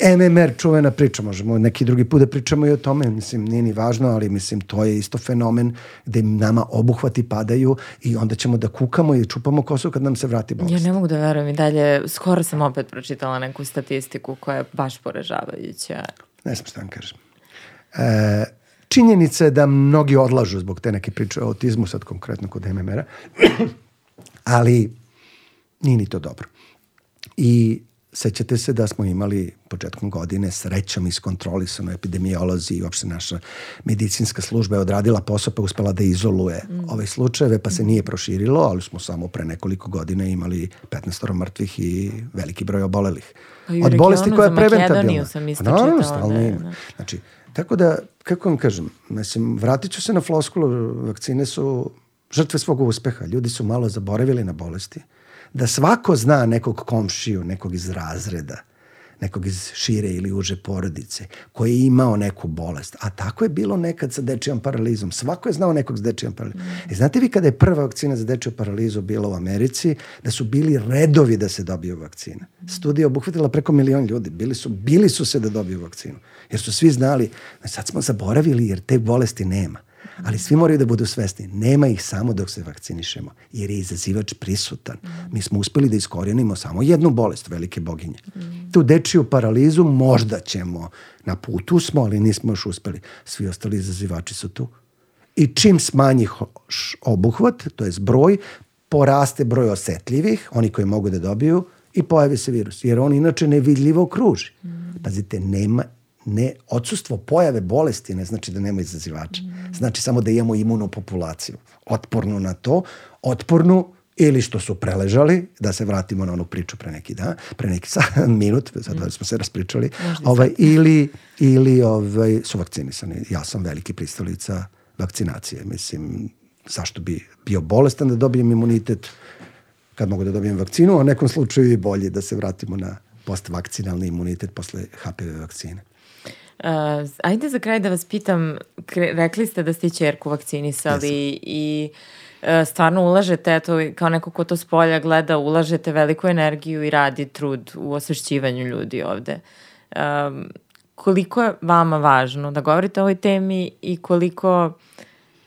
MMR čuvena priča, možemo neki drugi put da pričamo i o tome, mislim, nije ni važno, ali mislim, to je isto fenomen gde nama obuhvati padaju i onda ćemo da kukamo i čupamo kosu kad nam se vrati bolest. Ja ne mogu da verujem i dalje, skoro sam opet pročitala neku statistiku koja je baš poražavajuća. Ne znam šta vam kažem. E, činjenica je da mnogi odlažu zbog te neke priče o autizmu, sad konkretno kod MMR-a, ali nije ni to dobro. I Sećate se da smo imali početkom godine srećom iskontrolisano epidemiolozi i uopšte naša medicinska služba je odradila posao pa uspela da izoluje mm. ove slučajeve pa se nije proširilo, ali smo samo pre nekoliko godina imali 15 mrtvih i veliki broj obolelih. Od bolesti koja je preventabilna. sam isto Naravno, stalno da, ima. Znači, tako da, kako vam kažem, mislim, vratit ću se na floskulu, vakcine su žrtve svog uspeha. Ljudi su malo zaboravili na bolesti da svako zna nekog komšiju, nekog iz razreda, nekog iz šire ili uže porodice, koji je imao neku bolest. A tako je bilo nekad sa dečijom paralizom. Svako je znao nekog s dečijom paralizom. Mm. I znate vi kada je prva vakcina za dečiju paralizu bila u Americi, da su bili redovi da se dobiju vakcina. Studija obuhvatila preko milion ljudi. Bili su, bili su se da dobiju vakcinu. Jer su svi znali, sad smo zaboravili jer te bolesti nema. Ali svi moraju da budu svesni. Nema ih samo dok se vakcinišemo, jer je izazivač prisutan. Mi smo uspeli da iskorijenimo samo jednu bolest, velike boginje. Tu dečiju paralizu možda ćemo, na putu smo, ali nismo još uspeli. Svi ostali izazivači su tu. I čim smanji obuhvat, to je broj, poraste broj osetljivih, oni koji mogu da dobiju, i pojavi se virus. Jer on inače nevidljivo kruži. Pazite, nema ne, odsustvo pojave bolesti ne znači da nema izazivača. Mm. Znači samo da imamo imunu populaciju. Otpornu na to, otpornu ili što su preležali, da se vratimo na onu priču pre neki dan, pre neki sad, minut, sad mm. smo se raspričali, ovaj, ili, ili ovaj, su vakcinisani. Ja sam veliki pristalica vakcinacije. Mislim, zašto bi bio bolestan da dobijem imunitet kad mogu da dobijem vakcinu, a u nekom slučaju i bolje da se vratimo na postvakcinalni imunitet posle HPV vakcine. Uh, ajde za kraj da vas pitam, rekli ste da ste čerku vakcinisali yes. i uh, stvarno ulažete, eto, kao neko ko to s polja gleda, ulažete veliku energiju i radi trud u osvešćivanju ljudi ovde. Um, koliko je vama važno da govorite o ovoj temi i koliko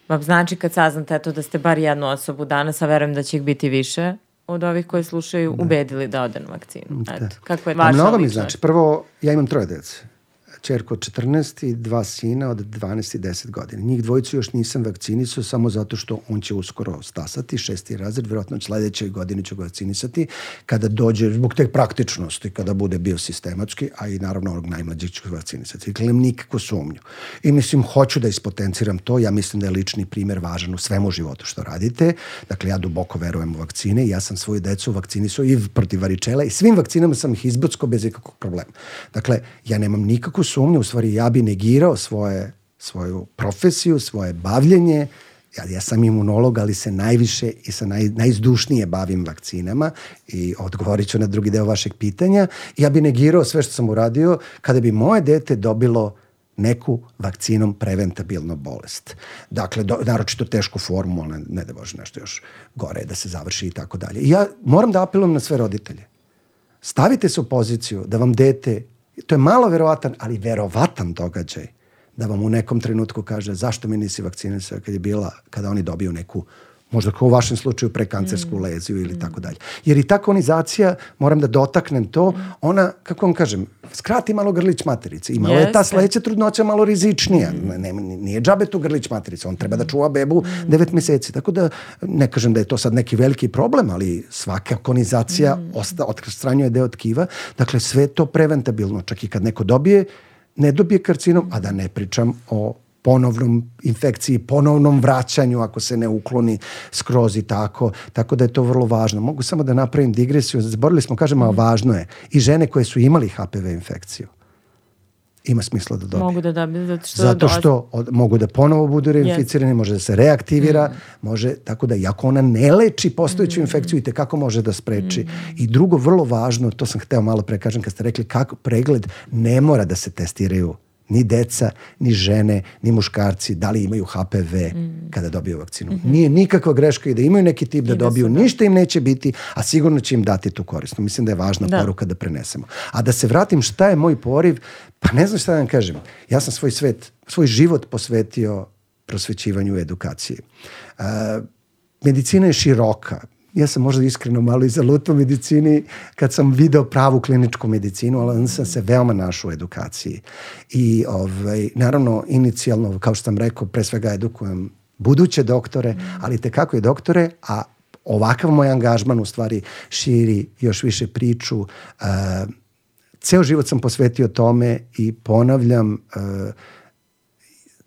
vam znači kad saznate eto, da ste bar jednu osobu danas, a verujem da će ih biti više, od ovih koji slušaju, da. ubedili da ode na vakcinu. Da. Eto, kako je vaša Mnogo mi znači. Prvo, ja imam troje dece čerku od 14 i dva sina od 12 i 10 godina. Njih dvojicu još nisam vakcinisao samo zato što on će uskoro stasati, šesti razred, vjerojatno sledeće godine ću ga vakcinisati, kada dođe, zbog te praktičnosti, kada bude bio sistematski, a i naravno onog najmlađeg ću vakcinisati. Dakle, nikako sumnju. I mislim, hoću da ispotenciram to, ja mislim da je lični primer važan u svemu životu što radite. Dakle, ja duboko verujem u vakcine, ja sam svoju decu vakcinisao i protiv varičela i svim vakcinama sam ih izbocko bez ikakvog problema. Dakle, ja nemam nikakvu sumnju, u stvari ja bi negirao svoje, svoju profesiju, svoje bavljenje, ja, ja sam imunolog, ali se najviše i sa naj, najzdušnije bavim vakcinama i odgovorit ću na drugi deo vašeg pitanja. Ja bi negirao sve što sam uradio kada bi moje dete dobilo neku vakcinom preventabilnu bolest. Dakle, do, naročito tešku formu, ona ne da bože nešto još gore da se završi i tako dalje. I ja moram da apelujem na sve roditelje. Stavite se u poziciju da vam dete, to je malo verovatan, ali verovatan događaj, da vam u nekom trenutku kaže zašto mi nisi vakcinisao kad je bila, kada oni dobiju neku možda kao u vašem slučaju prekancersku mm. leziju ili mm. tako dalje. Jer i ta konizacija, moram da dotaknem to, mm. ona, kako vam kažem, skrati malo grlić materice. I malo Jeste. je ta sledeća trudnoća malo rizičnija. Mm. Ne, nije džabe tu grlić materice, on treba da čuva bebu mm. devet meseci. Tako da, ne kažem da je to sad neki veliki problem, ali svaka konizacija mm. osta, odstranjuje deo tkiva. Dakle, sve to preventabilno. Čak i kad neko dobije, ne dobije karcinom, a da ne pričam o ponovnom infekciji, ponovnom vraćanju ako se ne ukloni skroz i tako. Tako da je to vrlo važno. Mogu samo da napravim digresiju. Zaborili smo, kažemo, a važno je. I žene koje su imali HPV infekciju ima smisla da dobiju. Mogu da dobiju, zato što... Zato što od, mogu da ponovo budu reinficirani, yes. može da se reaktivira, mm. može, tako da, iako ona ne leči postojeću mm. infekciju, i kako može da spreči. Mm. I drugo, vrlo važno, to sam hteo malo pre kažem, kad ste rekli kako pregled ne mora da se testiraju ni deca, ni žene, ni muškarci, da li imaju HPV mm. kada dobiju vakcinu. Mm -hmm. Nije nikakva greška i da imaju neki tip da, da dobiju, da. ništa im neće biti, a sigurno će im dati tu korisnu. Mislim da je važna da. poruka da prenesemo. A da se vratim šta je moj poriv, pa ne znam šta da vam kažem. Ja sam svoj svet, svoj život posvetio prosvećivanju edukaciji. Uh, medicina je široka ja sam možda iskreno malo i zalutao medicini kad sam video pravu kliničku medicinu, ali onda sam se veoma našao u edukaciji. I ovaj, naravno, inicijalno, kao što sam rekao, pre svega edukujem buduće doktore, ali te kako je doktore, a ovakav moj angažman u stvari širi još više priču. Uh, ceo život sam posvetio tome i ponavljam uh,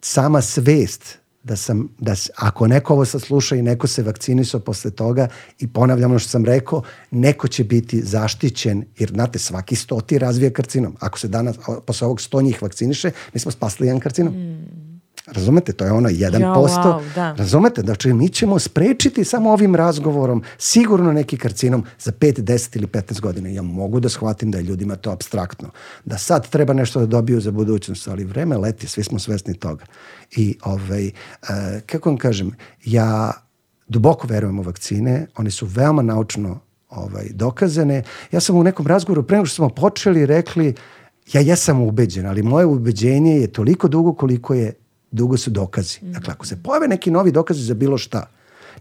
sama svest da sam, da ako neko ovo sasluša i neko se vakcinisao posle toga i ponavljam ono što sam rekao, neko će biti zaštićen, jer znate, svaki stoti razvija karcinom. Ako se danas, posle ovog sto njih vakciniše, mi smo spasli jedan karcinom. Mm. Razumete, to je ono 1%. Ja, wow, da. Razumete, znači mi ćemo sprečiti samo ovim razgovorom sigurno neki karcinom za 5, 10 ili 15 godina. Ja mogu da shvatim da je ljudima to abstraktno. Da sad treba nešto da dobiju za budućnost, ali vreme leti, svi smo svesni toga. I ovaj, uh, kako vam kažem, ja duboko verujem u vakcine, one su veoma naučno ovaj, dokazane. Ja sam u nekom razgovoru, pre nego što smo počeli, rekli, ja jesam ubeđen, ali moje ubeđenje je toliko dugo koliko je dugo su dokazi. Mm. Dakle, ako se pojave neki novi dokazi za bilo šta,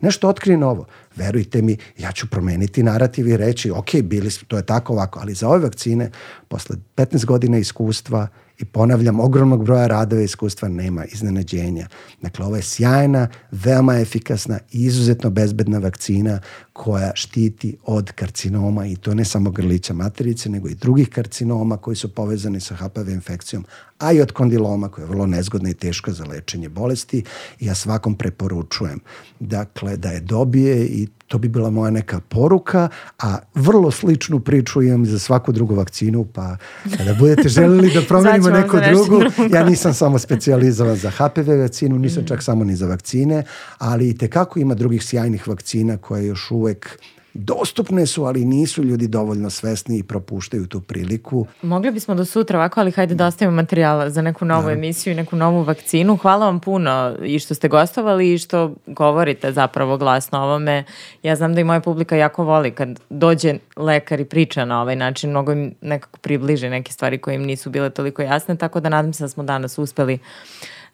nešto otkrije novo, verujte mi, ja ću promeniti narativ i reći, ok, bili su, to je tako ovako, ali za ove vakcine, posle 15 godina iskustva, I ponavljam, ogromnog broja radova i iskustva nema iznenađenja. Dakle, ovo je sjajna, veoma efikasna i izuzetno bezbedna vakcina koja štiti od karcinoma i to ne samo grlića materice, nego i drugih karcinoma koji su povezani sa HPV infekcijom, a i od kondiloma koja je vrlo nezgodna i teška za lečenje bolesti ja svakom preporučujem dakle da je dobije i to bi bila moja neka poruka, a vrlo sličnu priču imam za svaku drugu vakcinu, pa kada budete želeli da promenimo neku drugu, drugo. ja nisam samo specijalizovan za HPV vakcinu, nisam čak samo ni za vakcine, ali i tekako ima drugih sjajnih vakcina koje još uvek dostupne su, ali nisu ljudi dovoljno svesni i propuštaju tu priliku. Mogli bismo do sutra ovako, ali hajde da ostavimo materijala za neku novu da. emisiju i neku novu vakcinu. Hvala vam puno i što ste gostovali i što govorite zapravo glasno o ovome. Ja znam da i moja publika jako voli kad dođe lekar i priča na ovaj način, mnogo im nekako približi neke stvari koje im nisu bile toliko jasne, tako da nadam se da smo danas uspeli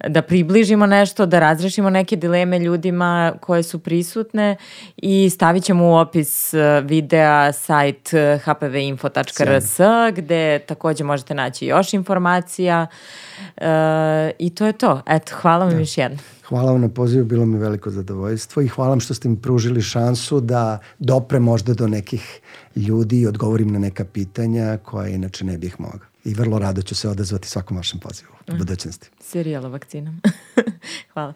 da približimo nešto, da razrešimo neke dileme ljudima koje su prisutne i stavit ćemo u opis e, videa sajt hpvinfo.rs gde takođe možete naći još informacija uh, i to je to. Eto, hvala vam da. još jedno. Hvala vam na pozivu, bilo mi veliko zadovoljstvo i hvala vam što ste mi pružili šansu da dopre možda do nekih ljudi i odgovorim na neka pitanja koja inače ne bih mogao. I vrlo rado ću se odazvati svakom vašem pozivu u budućnosti. Serijala vakcinom. hvala.